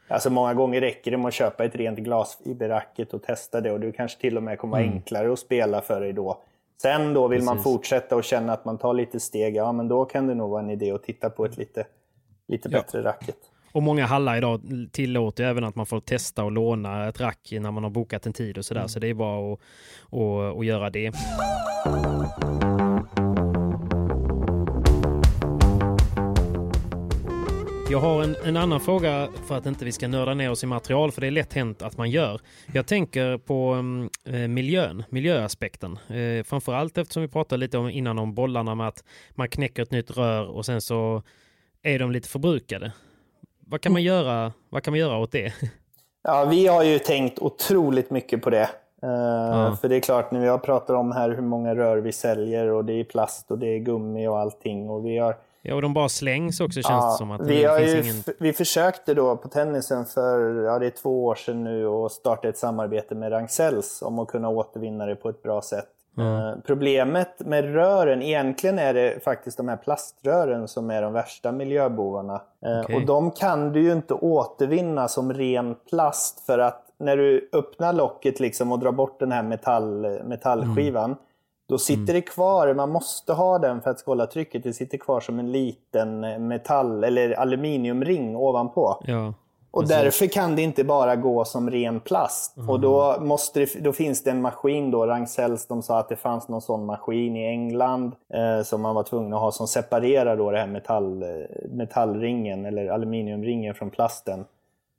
Speaker 1: alltså många gånger räcker det med att köpa ett rent glasfiberracket och testa det och det kanske till och med kommer vara enklare att spela för dig då. Sen då vill man
Speaker 2: Precis.
Speaker 1: fortsätta och känna att man tar lite steg, ja men då kan det nog vara en idé att titta på ett lite, lite
Speaker 2: Ja.
Speaker 1: bättre racket.
Speaker 2: Och många hallar idag tillåter även att man får testa och låna ett rack när man har bokat en tid och sådär. Så det är bara att, att, att göra det. Jag har en, en annan fråga för att inte vi ska nörda ner oss i material, för det är lätt hänt att man gör. Jag tänker på mm, eh, miljön, miljöaspekten. Eh, framförallt eftersom vi pratade lite om, innan om bollarna med att man knäcker ett nytt rör och sen så är de lite förbrukade. Vad kan man göra, vad kan man göra åt det?
Speaker 1: Ja, vi har ju tänkt otroligt mycket på det. Uh, ja. För det är klart, när jag pratar om här hur många rör vi säljer och det är plast och det är gummi och allting. Och vi har
Speaker 2: Ja, och de bara slängs också känns ja, det som. Att
Speaker 1: vi, det har ju, ingen... vi försökte då på tennisen för ja, det är två år sedan nu och starta ett samarbete med Ragn-Sells om att kunna återvinna det på ett bra sätt. Mm. Problemet med rören, egentligen är det faktiskt de här plaströren som är de värsta miljöbovarna. Eh, okay. Och de kan du ju inte återvinna som ren plast för att när du öppnar locket liksom och drar bort den här metall, metallskivan mm. Då sitter mm. det kvar, man måste ha den för att hålla trycket, det sitter kvar som en liten metall eller aluminiumring ovanpå. Ja, och därför kan det inte bara gå som ren plast. Mm. Och då, måste det, då finns det en maskin, då, Ragn-Sells, de sa att det fanns någon sån maskin i England eh, som man var tvungen att ha som separerar då det här metall, metallringen eller aluminiumringen från plasten.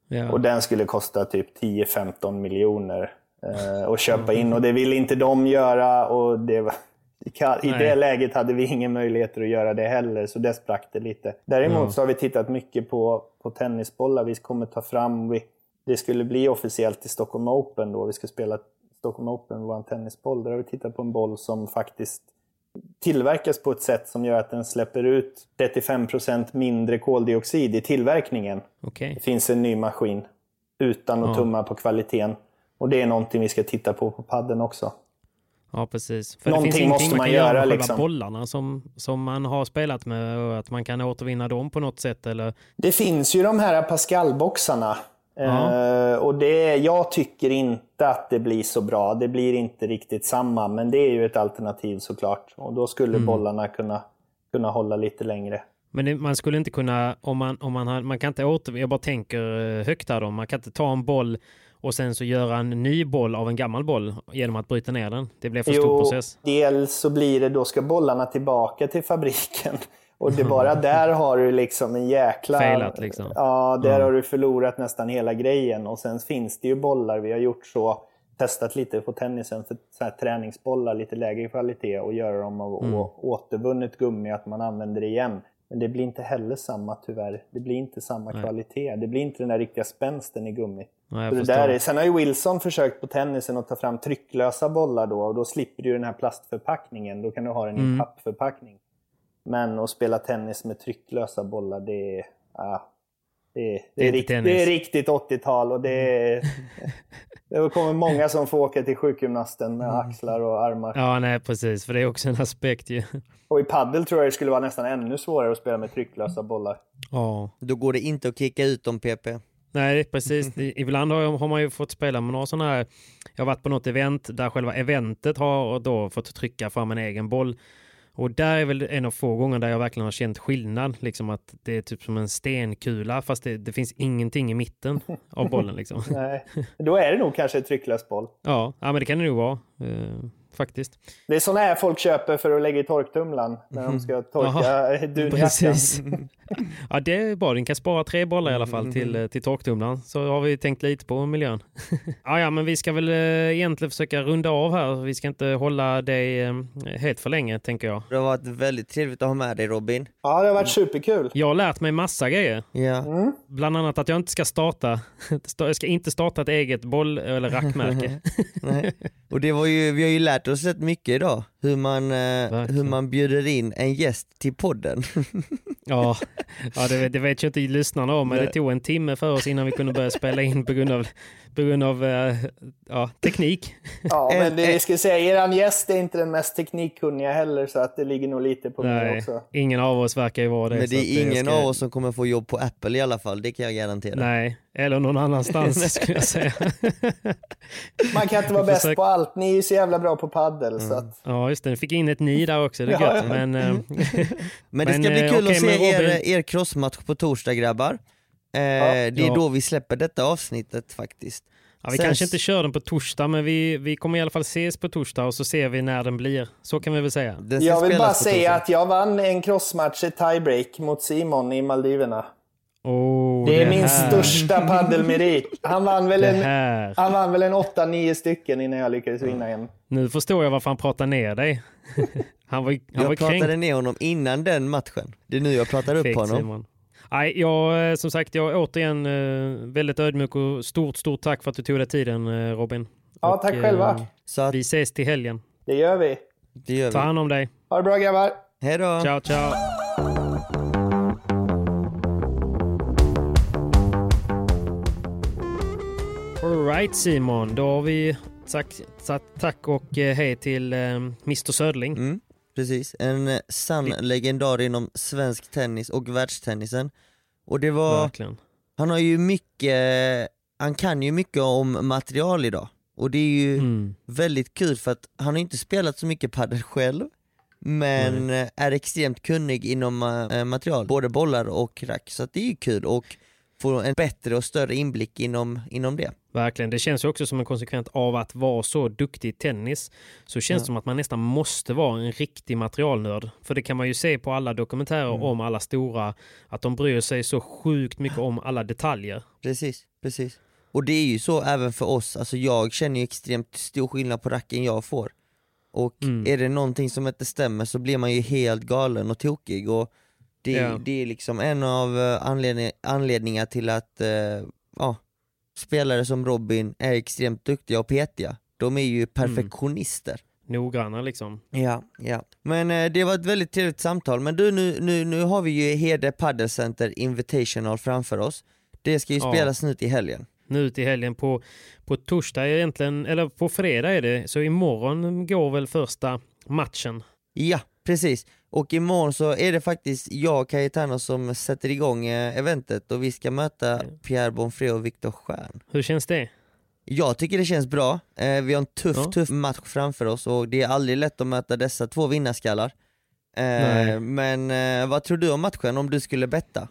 Speaker 1: Ja. Och den skulle kosta typ 10-15 miljoner eh, och köpa in och det ville inte de göra. och det var, i det läget hade vi ingen möjligheter att göra det heller, så det sprack det lite. Däremot mm. så har vi tittat mycket på, på tennisbollar. Vi kommer ta fram, vi, det skulle bli officiellt i Stockholm Open då, vi ska spela Stockholm Open, vår tennisboll. Där har vi tittat på en boll som faktiskt tillverkas på ett sätt som gör att den släpper ut 35% mindre koldioxid i tillverkningen. Okay. Det finns en ny maskin utan att ja. tumma på kvaliteten. Och det är någonting vi ska titta på på padden också.
Speaker 2: Ja, precis. För någonting det finns måste man, man göra. Med liksom. bollarna som, som man har spelat med och att man kan återvinna dem på något sätt? Eller?
Speaker 1: Det finns ju de här Pascal-boxarna. Uh, och det, jag tycker inte att det blir så bra. Det blir inte riktigt samma, men det är ju ett alternativ såklart. Och då skulle mm. bollarna kunna, kunna hålla lite längre.
Speaker 2: Men det, man skulle inte kunna, om man, om man, har, man kan inte återvinna, jag bara tänker eh, högt här då, man kan inte ta en boll och sen så göra en ny boll av en gammal boll genom att bryta ner den. Det blir för jo, stor process.
Speaker 1: Dels så blir det, då ska bollarna tillbaka till fabriken. Och det bara där har du liksom en jäkla...
Speaker 2: Failat liksom.
Speaker 1: Ja, där mm. har du förlorat nästan hela grejen. Och sen finns det ju bollar, vi har gjort så, testat lite på tennisen för så här träningsbollar, lite lägre kvalitet och göra dem av mm. återvunnet gummi, att man använder det igen. Men det blir inte heller samma tyvärr. Det blir inte samma Nej. kvalitet. Det blir inte den där riktiga spänsten i gummit. Nej, det där är, sen har ju Wilson försökt på tennisen att ta fram trycklösa bollar då och då slipper du den här plastförpackningen. Då kan du ha den i mm. pappförpackning. Men att spela tennis med trycklösa bollar, det är... Ja, det, är, det, är, rikt, det är riktigt 80-tal och det är... Det kommer många som får åka till sjukgymnasten med mm. axlar och armar.
Speaker 2: Ja, nej precis, för det är också en aspekt ju.
Speaker 1: Och i paddel tror jag det skulle vara nästan ännu svårare att spela med trycklösa bollar.
Speaker 3: Ja. Då går det inte att kicka ut dem PP.
Speaker 2: Nej, precis. Ibland har, har man ju fått spela med några sådana här... Jag har varit på något event där själva eventet har då fått trycka fram en egen boll. Och där är väl en av få gånger där jag verkligen har känt skillnad. Liksom att det är typ som en stenkula fast det, det finns ingenting i mitten av bollen. Liksom.
Speaker 1: Nej, då är det nog kanske en trycklös boll.
Speaker 2: Ja, ja men det kan det nog vara. Faktiskt.
Speaker 1: Det är sådana här folk köper för att lägga i torktumlaren när de ska torka dunjackan.
Speaker 2: ja, det är bra. Den kan spara tre bollar i alla fall till, mm. till torktumlaren. Så har vi tänkt lite på miljön. ja, ja, men vi ska väl eh, egentligen försöka runda av här. Vi ska inte hålla dig eh, helt för länge, tänker jag.
Speaker 3: Det har varit väldigt trevligt att ha med dig, Robin.
Speaker 1: Ja, det har varit superkul.
Speaker 2: Jag har lärt mig massa grejer.
Speaker 3: Ja. Mm.
Speaker 2: Bland annat att jag inte ska starta. Jag ska inte starta ett eget boll eller rackmärke.
Speaker 3: Och det var ju, vi har ju lärt oss rätt mycket idag hur man, eh, hur man bjuder in en gäst till podden.
Speaker 2: ja, ja det, det vet ju inte lyssnarna om, men det tog en timme för oss innan vi kunde börja spela in på grund av, på grund av uh, ja, teknik.
Speaker 1: Ja, men det, jag skulle säga, er gäst är inte den mest teknikkunniga heller, så att det ligger nog lite på mig också.
Speaker 2: Ingen av oss verkar ju vara det.
Speaker 3: Men det är ingen ska... av oss som kommer få jobb på Apple i alla fall, det kan jag garantera.
Speaker 2: Nej, eller någon annanstans skulle jag säga.
Speaker 1: Man kan inte vara bäst på allt, ni är ju så jävla bra på paddel. Mm. Så att...
Speaker 2: Ja, just det, ni fick in ett ni där också, det är gött. Men, eh,
Speaker 3: men det ska bli eh, kul okay, att se er, er crossmatch på torsdag grabbar. Eh, ja, det är ja. då vi släpper detta avsnittet faktiskt.
Speaker 2: Ja, vi Sen... kanske inte kör den på torsdag, men vi, vi kommer i alla fall ses på torsdag och så ser vi när den blir. Så kan vi väl säga.
Speaker 1: Jag vill bara säga att jag vann en crossmatch i tiebreak mot Simon i Maldiverna.
Speaker 2: Oh,
Speaker 1: Det är min
Speaker 2: här.
Speaker 1: största paddelmerit. Han vann väl
Speaker 2: Det
Speaker 1: en, han vann väl en 8-9 stycken innan jag lyckades vinna en.
Speaker 2: Nu förstår jag varför han pratar ner dig. han var, han var
Speaker 3: Jag pratade
Speaker 2: kränkt.
Speaker 3: ner honom innan den matchen. Det är nu jag pratar upp
Speaker 2: Fegt,
Speaker 3: honom.
Speaker 2: Simon. Nej, jag, eh, som sagt, jag återigen eh, väldigt ödmjuk och stort, stort tack för att du tog dig tiden eh, Robin.
Speaker 1: Ja,
Speaker 2: Och,
Speaker 1: tack
Speaker 2: eh,
Speaker 1: själva.
Speaker 3: Så att,
Speaker 2: Vi ses till helgen.
Speaker 1: Det gör vi.
Speaker 3: det gör
Speaker 2: Ta hand om dig.
Speaker 1: Ha det bra grabbar.
Speaker 3: Hej då!
Speaker 2: Ciao, ciao. Alright Simon, då har vi sagt, tack och hej till Mr Södling.
Speaker 3: Mm, precis, en eh, sann legendar inom svensk tennis och världstennisen. Och det var,
Speaker 2: Verkligen.
Speaker 3: han har ju mycket, han kan ju mycket om material idag. Och det är ju
Speaker 2: Mm.
Speaker 3: väldigt kul för att han har inte spelat så mycket padel själv men eh, är extremt kunnig inom eh, material, både bollar och rack. Så det är ju kul och få en bättre och större inblick inom, inom det.
Speaker 2: Verkligen. Det känns ju också som en konsekvent av att vara så duktig i tennis. Så känns det
Speaker 3: Ja.
Speaker 2: som att man nästan måste vara en riktig materialnörd. För det kan man ju se på alla dokumentärer
Speaker 3: Mm.
Speaker 2: om alla stora, att de bryr sig så sjukt mycket om alla detaljer.
Speaker 3: Precis, precis. Och det är ju så även för oss, alltså jag känner ju extremt stor skillnad på racken jag får. Och
Speaker 2: Mm.
Speaker 3: är det någonting som inte stämmer så blir man ju helt galen och tokig och det,
Speaker 2: Ja.
Speaker 3: det är liksom en av eh, anledning, anledningar till att eh, ja, spelare som Robin är extremt duktiga och petiga. De är ju perfektionister.
Speaker 2: Noggranna liksom.
Speaker 3: Ja, ja. Men eh, det var ett väldigt trevligt samtal. Men du, nu, nu, nu har vi ju Hede Padel Center Invitational framför oss. Det ska ju
Speaker 2: Ja.
Speaker 3: spelas nu till helgen.
Speaker 2: Nu till helgen på, på torsdag egentligen, eller på fredag är det, så imorgon går väl första matchen.
Speaker 3: Ja, precis. Och imorgon så är det faktiskt jag och Cayetano som sätter igång eh, eventet och vi ska möta Pierre Bonfré och Viktor Stjern.
Speaker 2: Hur känns det?
Speaker 3: Jag tycker det känns bra. Eh, vi har en tuff,
Speaker 2: Ja.
Speaker 3: tuff match framför oss och det är aldrig lätt att möta dessa två vinnarskallar. Eh,
Speaker 2: Nej.
Speaker 3: men vad tror du om matchen om du skulle betta?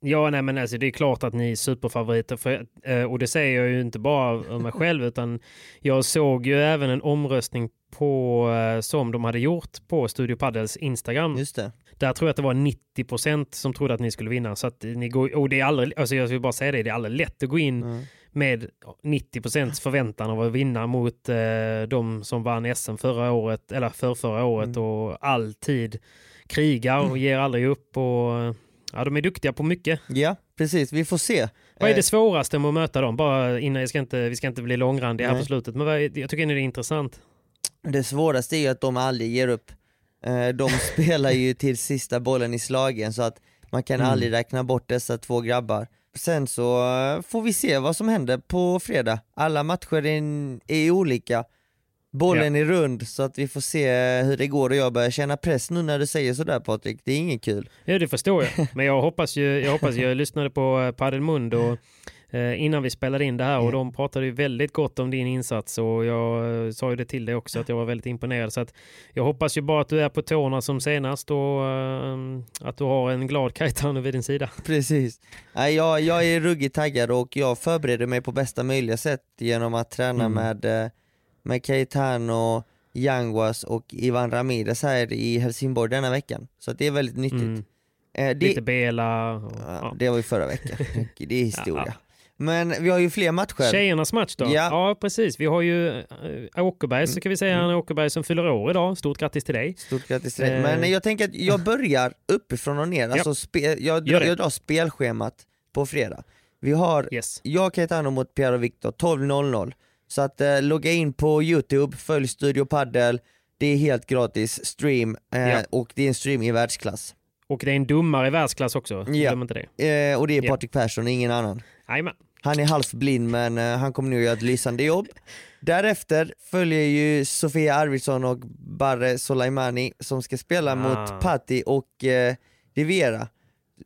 Speaker 2: Ja, nej men alltså det är klart att ni är superfavoriter. För, eh, och det säger jag ju inte bara om mig själv utan jag såg ju även en omröstning på eh, som de hade gjort på Studio Paddles Instagram.
Speaker 3: Just det.
Speaker 2: Där tror jag att det var 90% som trodde att ni skulle vinna. Så att ni går, och det är aldrig, alltså jag vill bara säga det, det är aldrig lätt att gå in
Speaker 3: Mm.
Speaker 2: med 90% förväntan av att vinna mot eh, de som vann SM förra året, eller för förra året
Speaker 3: Mm.
Speaker 2: och alltid krigar och ger aldrig upp. Och, ja, de är duktiga på mycket.
Speaker 3: Ja, precis. Vi får se.
Speaker 2: Vad är
Speaker 3: Eh,
Speaker 2: det svåraste med att möta dem? Bara innan, jag ska inte, vi ska inte bli långrandiga här på slutet, men är, jag tycker det är intressant.
Speaker 3: Det svåraste är ju att de aldrig ger upp. Eh, De spelar ju till sista bollen i slagen så att man kan
Speaker 2: Mm.
Speaker 3: aldrig räkna bort dessa två grabbar. Sen så eh, får vi se vad som händer på fredag. Alla matcher är, är olika. Bollen är rund så att vi får se hur det går och jag börjar känna press nu när du säger sådär Patrik. Det är inget kul.
Speaker 2: Ja, det förstår jag. Men jag hoppas ju, jag hoppas jag lyssnade på eh, Padel Mundo eh, innan vi spelade in det här och
Speaker 3: Ja.
Speaker 2: de pratade ju väldigt gott om din insats och jag eh, sa ju det till dig också att jag var väldigt imponerad. Så att jag hoppas ju bara att du är på tårna som senast och eh, att du har en glad Kajtano vid din sida.
Speaker 3: Precis. Jag, jag är ruggigt taggad och jag förbereder mig på bästa möjliga sätt genom att träna
Speaker 2: Mm.
Speaker 3: med, med Cayetano, Yanguas och Ivan Ramirez här i Helsingborg denna veckan. Så det är väldigt nyttigt.
Speaker 2: Mm.
Speaker 3: Eh, det,
Speaker 2: Lite Bela. Och,
Speaker 3: ja,
Speaker 2: ja.
Speaker 3: det var ju förra veckan, det är historia.
Speaker 2: Ja.
Speaker 3: Men vi har ju fler matcher.
Speaker 2: Tjejernas match då?
Speaker 3: Ja.
Speaker 2: Ja. precis. Vi har ju äh, Åkerberg, så kan vi säga, han Åkerberg som fyller år idag. Stort grattis till dig.
Speaker 3: Stort grattis till dig.
Speaker 2: Eh.
Speaker 3: Men jag tänker att jag börjar uppifrån och ner, alltså spe, jag, jag drar spelschemat på fredag. Vi har
Speaker 2: Yes.
Speaker 3: jag Cayetano mot Pierre och Viktor 12.00. Så att eh, logga in på Youtube, följ Studio Paddle, det är helt gratis stream eh,
Speaker 2: Ja.
Speaker 3: och det är en stream i världsklass.
Speaker 2: Och det är en domare i världsklass också.
Speaker 3: Ja.
Speaker 2: Glöm inte det.
Speaker 3: Eh, och det är
Speaker 2: Ja.
Speaker 3: Patrik Persson, ingen annan.
Speaker 2: Jajamän.
Speaker 3: Han är halvblind men eh, han kommer nu göra ett lysande jobb. Därefter följer ju Sofia Arvidsson och Barre Soleimani som ska spela
Speaker 2: Ah.
Speaker 3: mot Patti och eh, Riviera.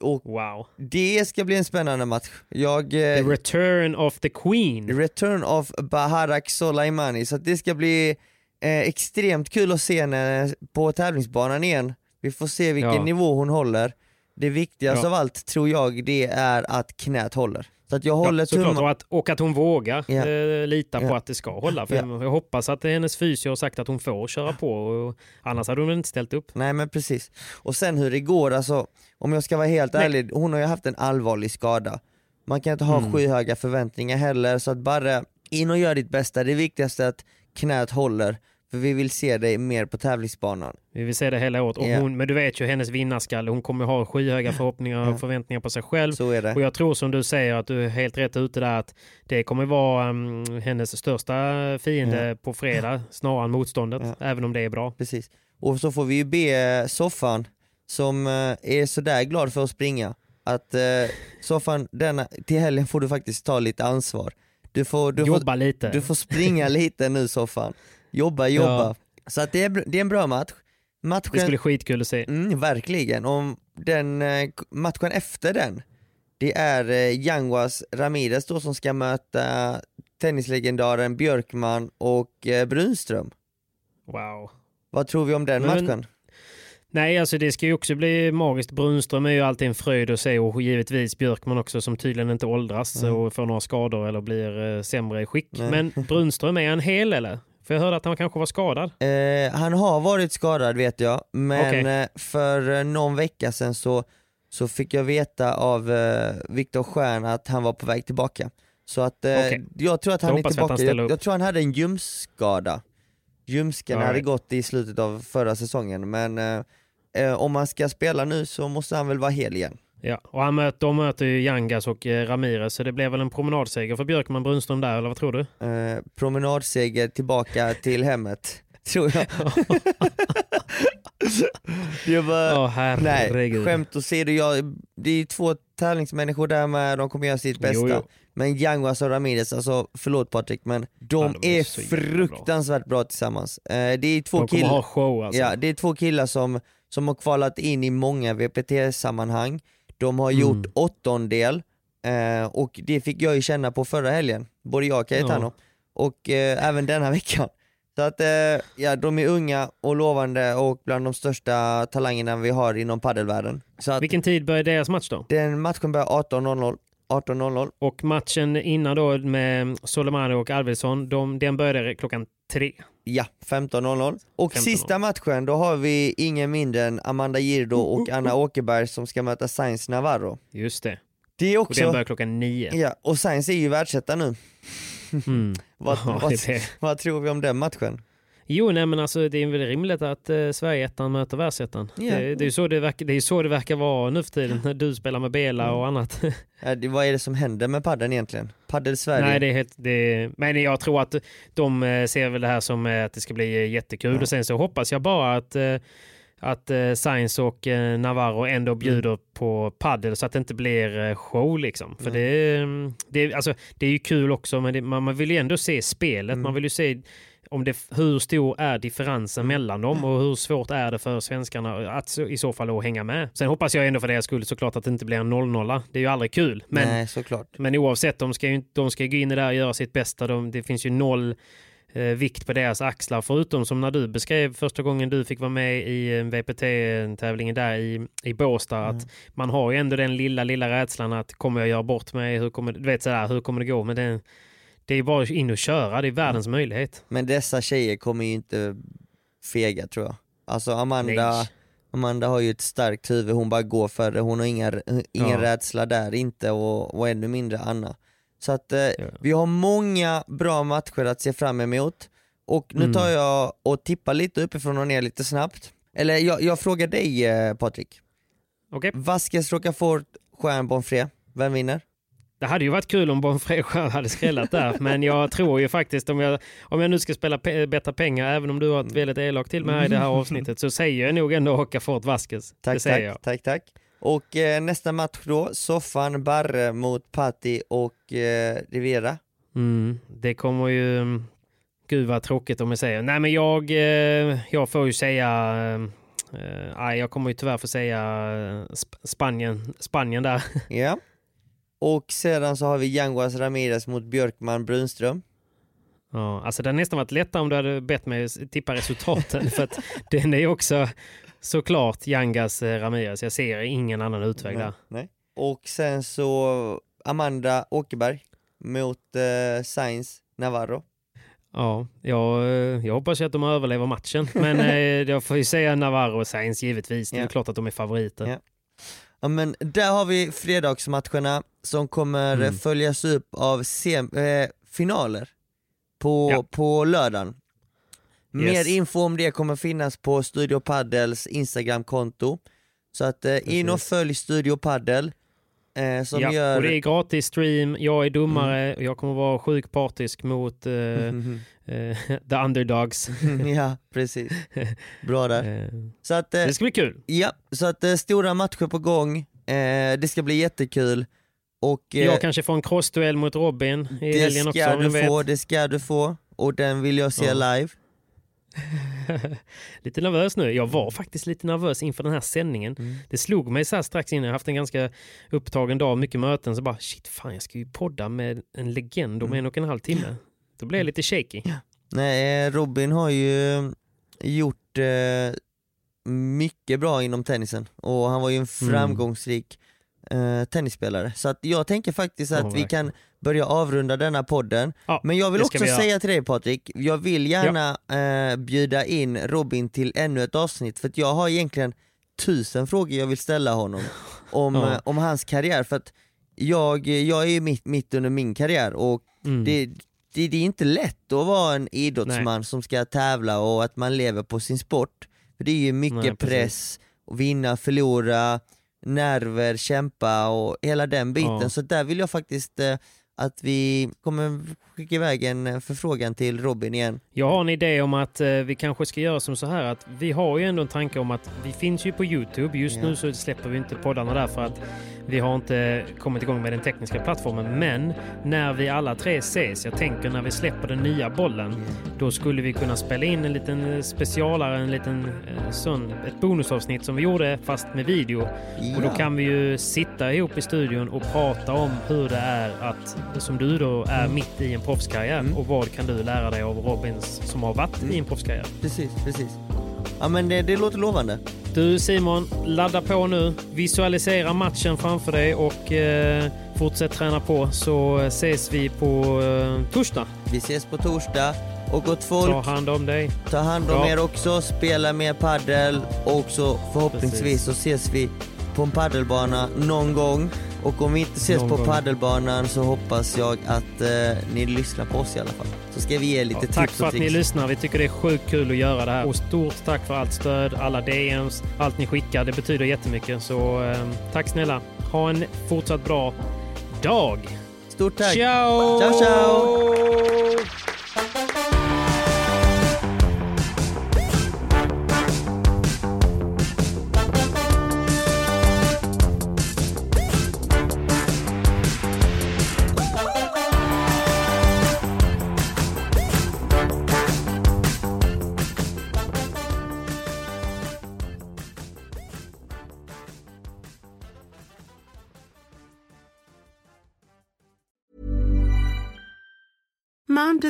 Speaker 3: Och
Speaker 2: Wow.
Speaker 3: det ska bli en spännande match. Jag...
Speaker 2: The
Speaker 3: Eh,
Speaker 2: return of the Queen.
Speaker 3: Return of Baharak Soleimani, så det ska bli eh, extremt kul att se henne på tävlingsbanan igen. Vi får se vilken
Speaker 2: Ja.
Speaker 3: nivå hon håller. Det viktigaste
Speaker 2: Ja.
Speaker 3: av allt tror jag det är att knät håller. Så att jag håller
Speaker 2: Ja,
Speaker 3: tummarna.
Speaker 2: och, att, och att hon vågar
Speaker 3: Ja.
Speaker 2: eh, lita på
Speaker 3: Ja.
Speaker 2: att det ska hålla. För
Speaker 3: Ja.
Speaker 2: jag, hoppas att hennes fysio har sagt att hon får köra på. Och, annars hade hon inte ställt upp.
Speaker 3: Nej men precis. Och sen hur det går, alltså om jag ska vara helt
Speaker 2: Nej.
Speaker 3: ärlig, hon har ju haft en allvarlig skada. Man kan inte ha
Speaker 2: Mm.
Speaker 3: skyhöga förväntningar heller, så att bara in och gör ditt bästa. Det viktigaste är att knät håller, för vi vill se dig mer på tävlingsbanan.
Speaker 2: Vi vill se det hela året. Och
Speaker 3: Ja.
Speaker 2: hon, men du vet ju hennes vinnarskalle. Hon kommer ha skyhöga förhoppningar och förväntningar på sig själv.
Speaker 3: Så är det.
Speaker 2: Och jag tror som du säger att du är helt rätt ute där att det kommer vara mm, hennes största fiende på fredag snarare än motståndet.
Speaker 3: Ja.
Speaker 2: Även om det är bra.
Speaker 3: Precis. Och så får vi ju be Soffan, som eh, är sådär glad för att springa, att eh, Soffan, denna, till helgen får du faktiskt ta lite ansvar. Du får, du
Speaker 2: Jobba
Speaker 3: får,
Speaker 2: lite.
Speaker 3: Du får springa lite nu Soffan. Jobba, jobba.
Speaker 2: Ja.
Speaker 3: Så att det, är, det är en bra match. Matchen,
Speaker 2: Det skulle bli skitkul att se.
Speaker 3: mm, verkligen. Om den, eh, matchen efter den, det är eh, Yanguas Ramirez då som ska möta tennislegendaren Björkman och eh, Brunström.
Speaker 2: Wow.
Speaker 3: Vad tror vi om den
Speaker 2: Men-
Speaker 3: matchen?
Speaker 2: Nej, alltså det ska ju också bli magiskt. Brunström är ju alltid en fröjd att se och givetvis Björkman också som tydligen inte åldras
Speaker 3: Mm.
Speaker 2: och får några skador eller blir sämre i skick.
Speaker 3: Nej.
Speaker 2: Men Brunström, är han hel eller? För jag hörde att han kanske var skadad.
Speaker 3: Eh, han har varit skadad vet jag, men
Speaker 2: Okej.
Speaker 3: eh, för eh, någon vecka sedan så, så fick jag veta av eh, Viktor Stjern att han var på väg tillbaka. Så att eh,
Speaker 2: Okej.
Speaker 3: jag tror att han är
Speaker 2: han
Speaker 3: tillbaka.
Speaker 2: ställer
Speaker 3: Jag, jag tror han hade en ljumskada. Ljumsken
Speaker 2: All
Speaker 3: hade
Speaker 2: right.
Speaker 3: gått i slutet av förra säsongen, men eh, eh, om han ska spela nu så måste han väl vara hel igen.
Speaker 2: Ja, och han möter, de möter ju Yangas och eh, Ramirez så det blev väl en promenadseger för Björkman Brunström där eller vad tror du?
Speaker 3: Eh, promenadseger tillbaka till hemmet, tror jag. det var,
Speaker 2: Åh
Speaker 3: Nej, skämt åsido, jag, det är två tävlingsmänniskor där med, de kommer göra sitt bästa.
Speaker 2: Jo, jo.
Speaker 3: Men Yanguas och Ramirez, alltså förlåt Patrik, men de,
Speaker 2: Ja, de är
Speaker 3: är
Speaker 2: jävla bra.
Speaker 3: fruktansvärt bra, tillsammans. Eh, det är två
Speaker 2: De
Speaker 3: killar,
Speaker 2: ha show alltså.
Speaker 3: ja, det är två killar som, som har kvalat in i många VPT-sammanhang. De har
Speaker 2: Mm.
Speaker 3: gjort åttondel eh, och det fick jag ju känna på förra helgen, både jag och Cayetano,
Speaker 2: Ja.
Speaker 3: och eh, även denna veckan. Så att, eh, ja, de är unga och lovande och bland de största talangerna vi har inom paddelvärlden. Så att
Speaker 2: Vilken tid börjar deras match då?
Speaker 3: den matchen börjar 18.00. 18.00.
Speaker 2: Och matchen innan då med Soleimani och Arvidsson, de, den började klockan tre.
Speaker 3: Ja, 15.00. Och
Speaker 2: 15.00.
Speaker 3: sista matchen, då har vi ingen mindre än Amanda Girdo och Anna Åkerberg som ska möta Sainz Navarro.
Speaker 2: Just det.
Speaker 3: Det är
Speaker 2: Och den
Speaker 3: också...
Speaker 2: börjar klockan nio.
Speaker 3: Ja, och Sainz är ju världsetta nu.
Speaker 2: Mm.
Speaker 3: Vad,
Speaker 2: Ja,
Speaker 3: vad, vad tror vi om den matchen?
Speaker 2: Jo, nej men alltså det är väl rimligt att eh, Sverigeettan möter världsettan.
Speaker 3: Ja.
Speaker 2: Det, det är ju så det, verkar, det, är så det verkar vara nu för tiden när du spelar med Bela
Speaker 3: Mm.
Speaker 2: och annat.
Speaker 3: Ja, det, vad är det som händer med padden egentligen? Paddel Sverige?
Speaker 2: Nej, det är helt, det men jag tror att de eh, ser väl det här som eh, att det ska bli eh, jättekul
Speaker 3: Ja.
Speaker 2: och sen så hoppas jag bara att att eh, Sainz och eh, Navarro ändå bjuder på paddel så att det inte blir eh, show liksom. För
Speaker 3: Mm.
Speaker 2: det, är, mm, det, alltså, det är ju kul också men det, man, man vill ju ändå se spelet.
Speaker 3: Mm.
Speaker 2: Man vill ju se om det, hur stor är differensen
Speaker 3: Mm.
Speaker 2: mellan dem och hur svårt är det för svenskarna att i så fall att hänga med. Sen hoppas jag ändå för deras skull såklart att det inte blir en 0-0. Det är ju aldrig kul. Men
Speaker 3: Nej, såklart.
Speaker 2: men oavsett, de ska ju de ska gå in i det här och göra sitt bästa. De, det finns ju noll eh, vikt på deras axlar. Förutom som när du beskrev första gången du fick vara med i eh, VPT-tävlingen där i, i Båstad.
Speaker 3: Mm.
Speaker 2: Att man har ju ändå den lilla, lilla rädslan att kommer jag göra bort mig? Hur kommer, du vet sådär, hur kommer det gå? Men det, det är bara in och köra. Det är världens möjlighet.
Speaker 3: Men dessa tjejer kommer ju inte fega tror jag. Alltså Amanda,
Speaker 2: Nej.
Speaker 3: Amanda har ju ett starkt huvud, hon bara går för det, hon har inga, ingen
Speaker 2: Ja.
Speaker 3: rädsla där inte och, och ännu mindre Anna. Så att eh,
Speaker 2: Ja.
Speaker 3: vi har många bra matcher att se fram emot. Och nu
Speaker 2: Mm.
Speaker 3: tar jag och tippar lite uppifrån och ner lite snabbt. Eller jag, jag frågar dig eh, Patrik.
Speaker 2: Okej?
Speaker 3: Vasquez Rocafort, Stjärn Bonfré, vem vinner?
Speaker 2: Det hade ju varit kul om Bonfré själv hade skrällat där, men jag tror ju faktiskt om jag, om jag nu ska spela pe betta pengar, även om du har ett väldigt elakt till mig i det här avsnittet, så säger jag nog ändå Åkafort Vasquez.
Speaker 3: Tack,
Speaker 2: det säger
Speaker 3: tack, tack, tack. Och eh, nästa match då, Soffan Barre mot Patti och eh, Rivera.
Speaker 2: Mm, det kommer ju... Gud vad tråkigt om jag säger. Nej men jag, eh, jag får ju säga... eh, Nej, jag kommer ju tyvärr få säga eh, Sp- Spanien, Spanien där.
Speaker 3: Ja. Och sedan så har vi Yanguas Ramirez mot Björkman Brunström.
Speaker 2: Ja, alltså det hade nästan varit lättare om du hade bett mig tippa resultaten. för att den är också såklart Yangas eh, Ramirez. Jag ser ingen annan utväg där.
Speaker 3: Nej. Och sen så Amanda Åkerberg mot eh, Sainz Navarro.
Speaker 2: Ja, jag, eh, jag hoppas att de överlever matchen. Men eh, jag får ju säga Navarro och Sainz givetvis. Det är
Speaker 3: Ja.
Speaker 2: klart att de är favoriter.
Speaker 3: Ja. Ja men där har vi fredagsmatcherna som kommer
Speaker 2: Mm.
Speaker 3: följas upp av sem- eh, finaler på,
Speaker 2: Ja.
Speaker 3: på lördagen. Mer
Speaker 2: Yes.
Speaker 3: info om det kommer finnas på Studio Paddels Instagramkonto. Så att eh, in och följ Studio Paddel eh, som
Speaker 2: ja,
Speaker 3: gör...
Speaker 2: och det är gratis stream, jag är domare och jag kommer vara sjukt partisk mot eh, eh, the underdogs.
Speaker 3: ja, precis. Bra där.
Speaker 2: Eh,
Speaker 3: Så att, eh,
Speaker 2: det ska bli kul.
Speaker 3: ja, så att eh, stora matcher på gång. Det ska bli jättekul. Och,
Speaker 2: Jag kanske får en crossduell mot Robin i
Speaker 3: det
Speaker 2: helgen
Speaker 3: ska
Speaker 2: också.
Speaker 3: du
Speaker 2: vem
Speaker 3: få,
Speaker 2: vet.
Speaker 3: det ska du få. Och den vill jag se
Speaker 2: Ja.
Speaker 3: live.
Speaker 2: lite nervös nu. Jag var faktiskt lite nervös inför den här sändningen.
Speaker 3: Mm.
Speaker 2: Det slog mig så här strax innan. Jag har haft en ganska upptagen dag, mycket möten. Så bara shit, fan jag ska ju podda med en legend om
Speaker 3: Mm.
Speaker 2: en och en halv timme. Då blev jag lite shaky.
Speaker 3: Nej, eh, Robin har ju gjort eh, mycket bra inom tennisen och han var ju en
Speaker 2: Mm.
Speaker 3: framgångsrik eh, tennisspelare. Så att jag tänker faktiskt att
Speaker 2: Ja,
Speaker 3: vi
Speaker 2: verkligen.
Speaker 3: kan börja avrunda denna podden.
Speaker 2: Ja,
Speaker 3: Men jag vill också
Speaker 2: vi
Speaker 3: säga till dig Patrik, jag vill gärna eh, bjuda in Robin till ännu ett avsnitt för att jag har egentligen tusen frågor jag vill ställa honom om,
Speaker 2: Ja.
Speaker 3: eh, om hans karriär. För att jag, jag är ju mitt, mitt under min karriär och
Speaker 2: Mm.
Speaker 3: det, det, det är inte lätt att vara en idrottsman som ska tävla och att man lever på sin sport. För det är ju mycket
Speaker 2: Nej,
Speaker 3: press, vinna, förlora, nerver, kämpa och hela den biten.
Speaker 2: Ja.
Speaker 3: Så där vill jag faktiskt eh, att vi kommer skicka iväg en eh, förfrågan till Robin igen.
Speaker 2: Jag har en idé om att eh, vi kanske ska göra som så här att vi har ju ändå en tanke om att vi finns ju på Youtube. Just
Speaker 3: Ja.
Speaker 2: nu så släpper vi inte poddarna där för att vi har inte kommit igång med den tekniska plattformen. Men när vi alla tre ses, jag tänker när vi släpper den nya bollen, då skulle vi kunna spela in en liten eh, specialare, en liten sån, ett bonusavsnitt som vi gjorde fast med video. Och då
Speaker 3: Ja.
Speaker 2: kan vi ju sitta ihop i studion och prata om hur det är att, som du då är mitt i en proffskarriär
Speaker 3: Mm.
Speaker 2: och vad kan du lära dig av Robins som har varit i en proffskarriär.
Speaker 3: Precis, precis. Ja men det, det låter lovande.
Speaker 2: Du Simon, ladda på nu. Visualisera matchen framför dig och eh, fortsätt träna på så ses vi på eh, torsdag.
Speaker 3: Vi ses på torsdag och gott folk,
Speaker 2: Ta hand om dig.
Speaker 3: ta hand om
Speaker 2: Ja.
Speaker 3: er också, spela mer paddel och så förhoppningsvis
Speaker 2: Precis.
Speaker 3: så ses vi på en paddelbana någon gång. Och om vi inte ses
Speaker 2: Någon
Speaker 3: på paddelbanan så hoppas jag att eh, ni lyssnar på oss i alla fall. Så ska vi ge lite
Speaker 2: Ja,
Speaker 3: tips
Speaker 2: tack för
Speaker 3: och
Speaker 2: att ni
Speaker 3: tricks.
Speaker 2: lyssnar. Vi tycker det är sjukt kul att göra det här. Och stort tack för allt stöd, alla DMs, allt ni skickar. Det betyder jättemycket. Så eh, tack snälla. Ha en fortsatt bra dag.
Speaker 3: Stort tack!
Speaker 2: Ciao!
Speaker 3: Ciao, ciao!
Speaker 4: to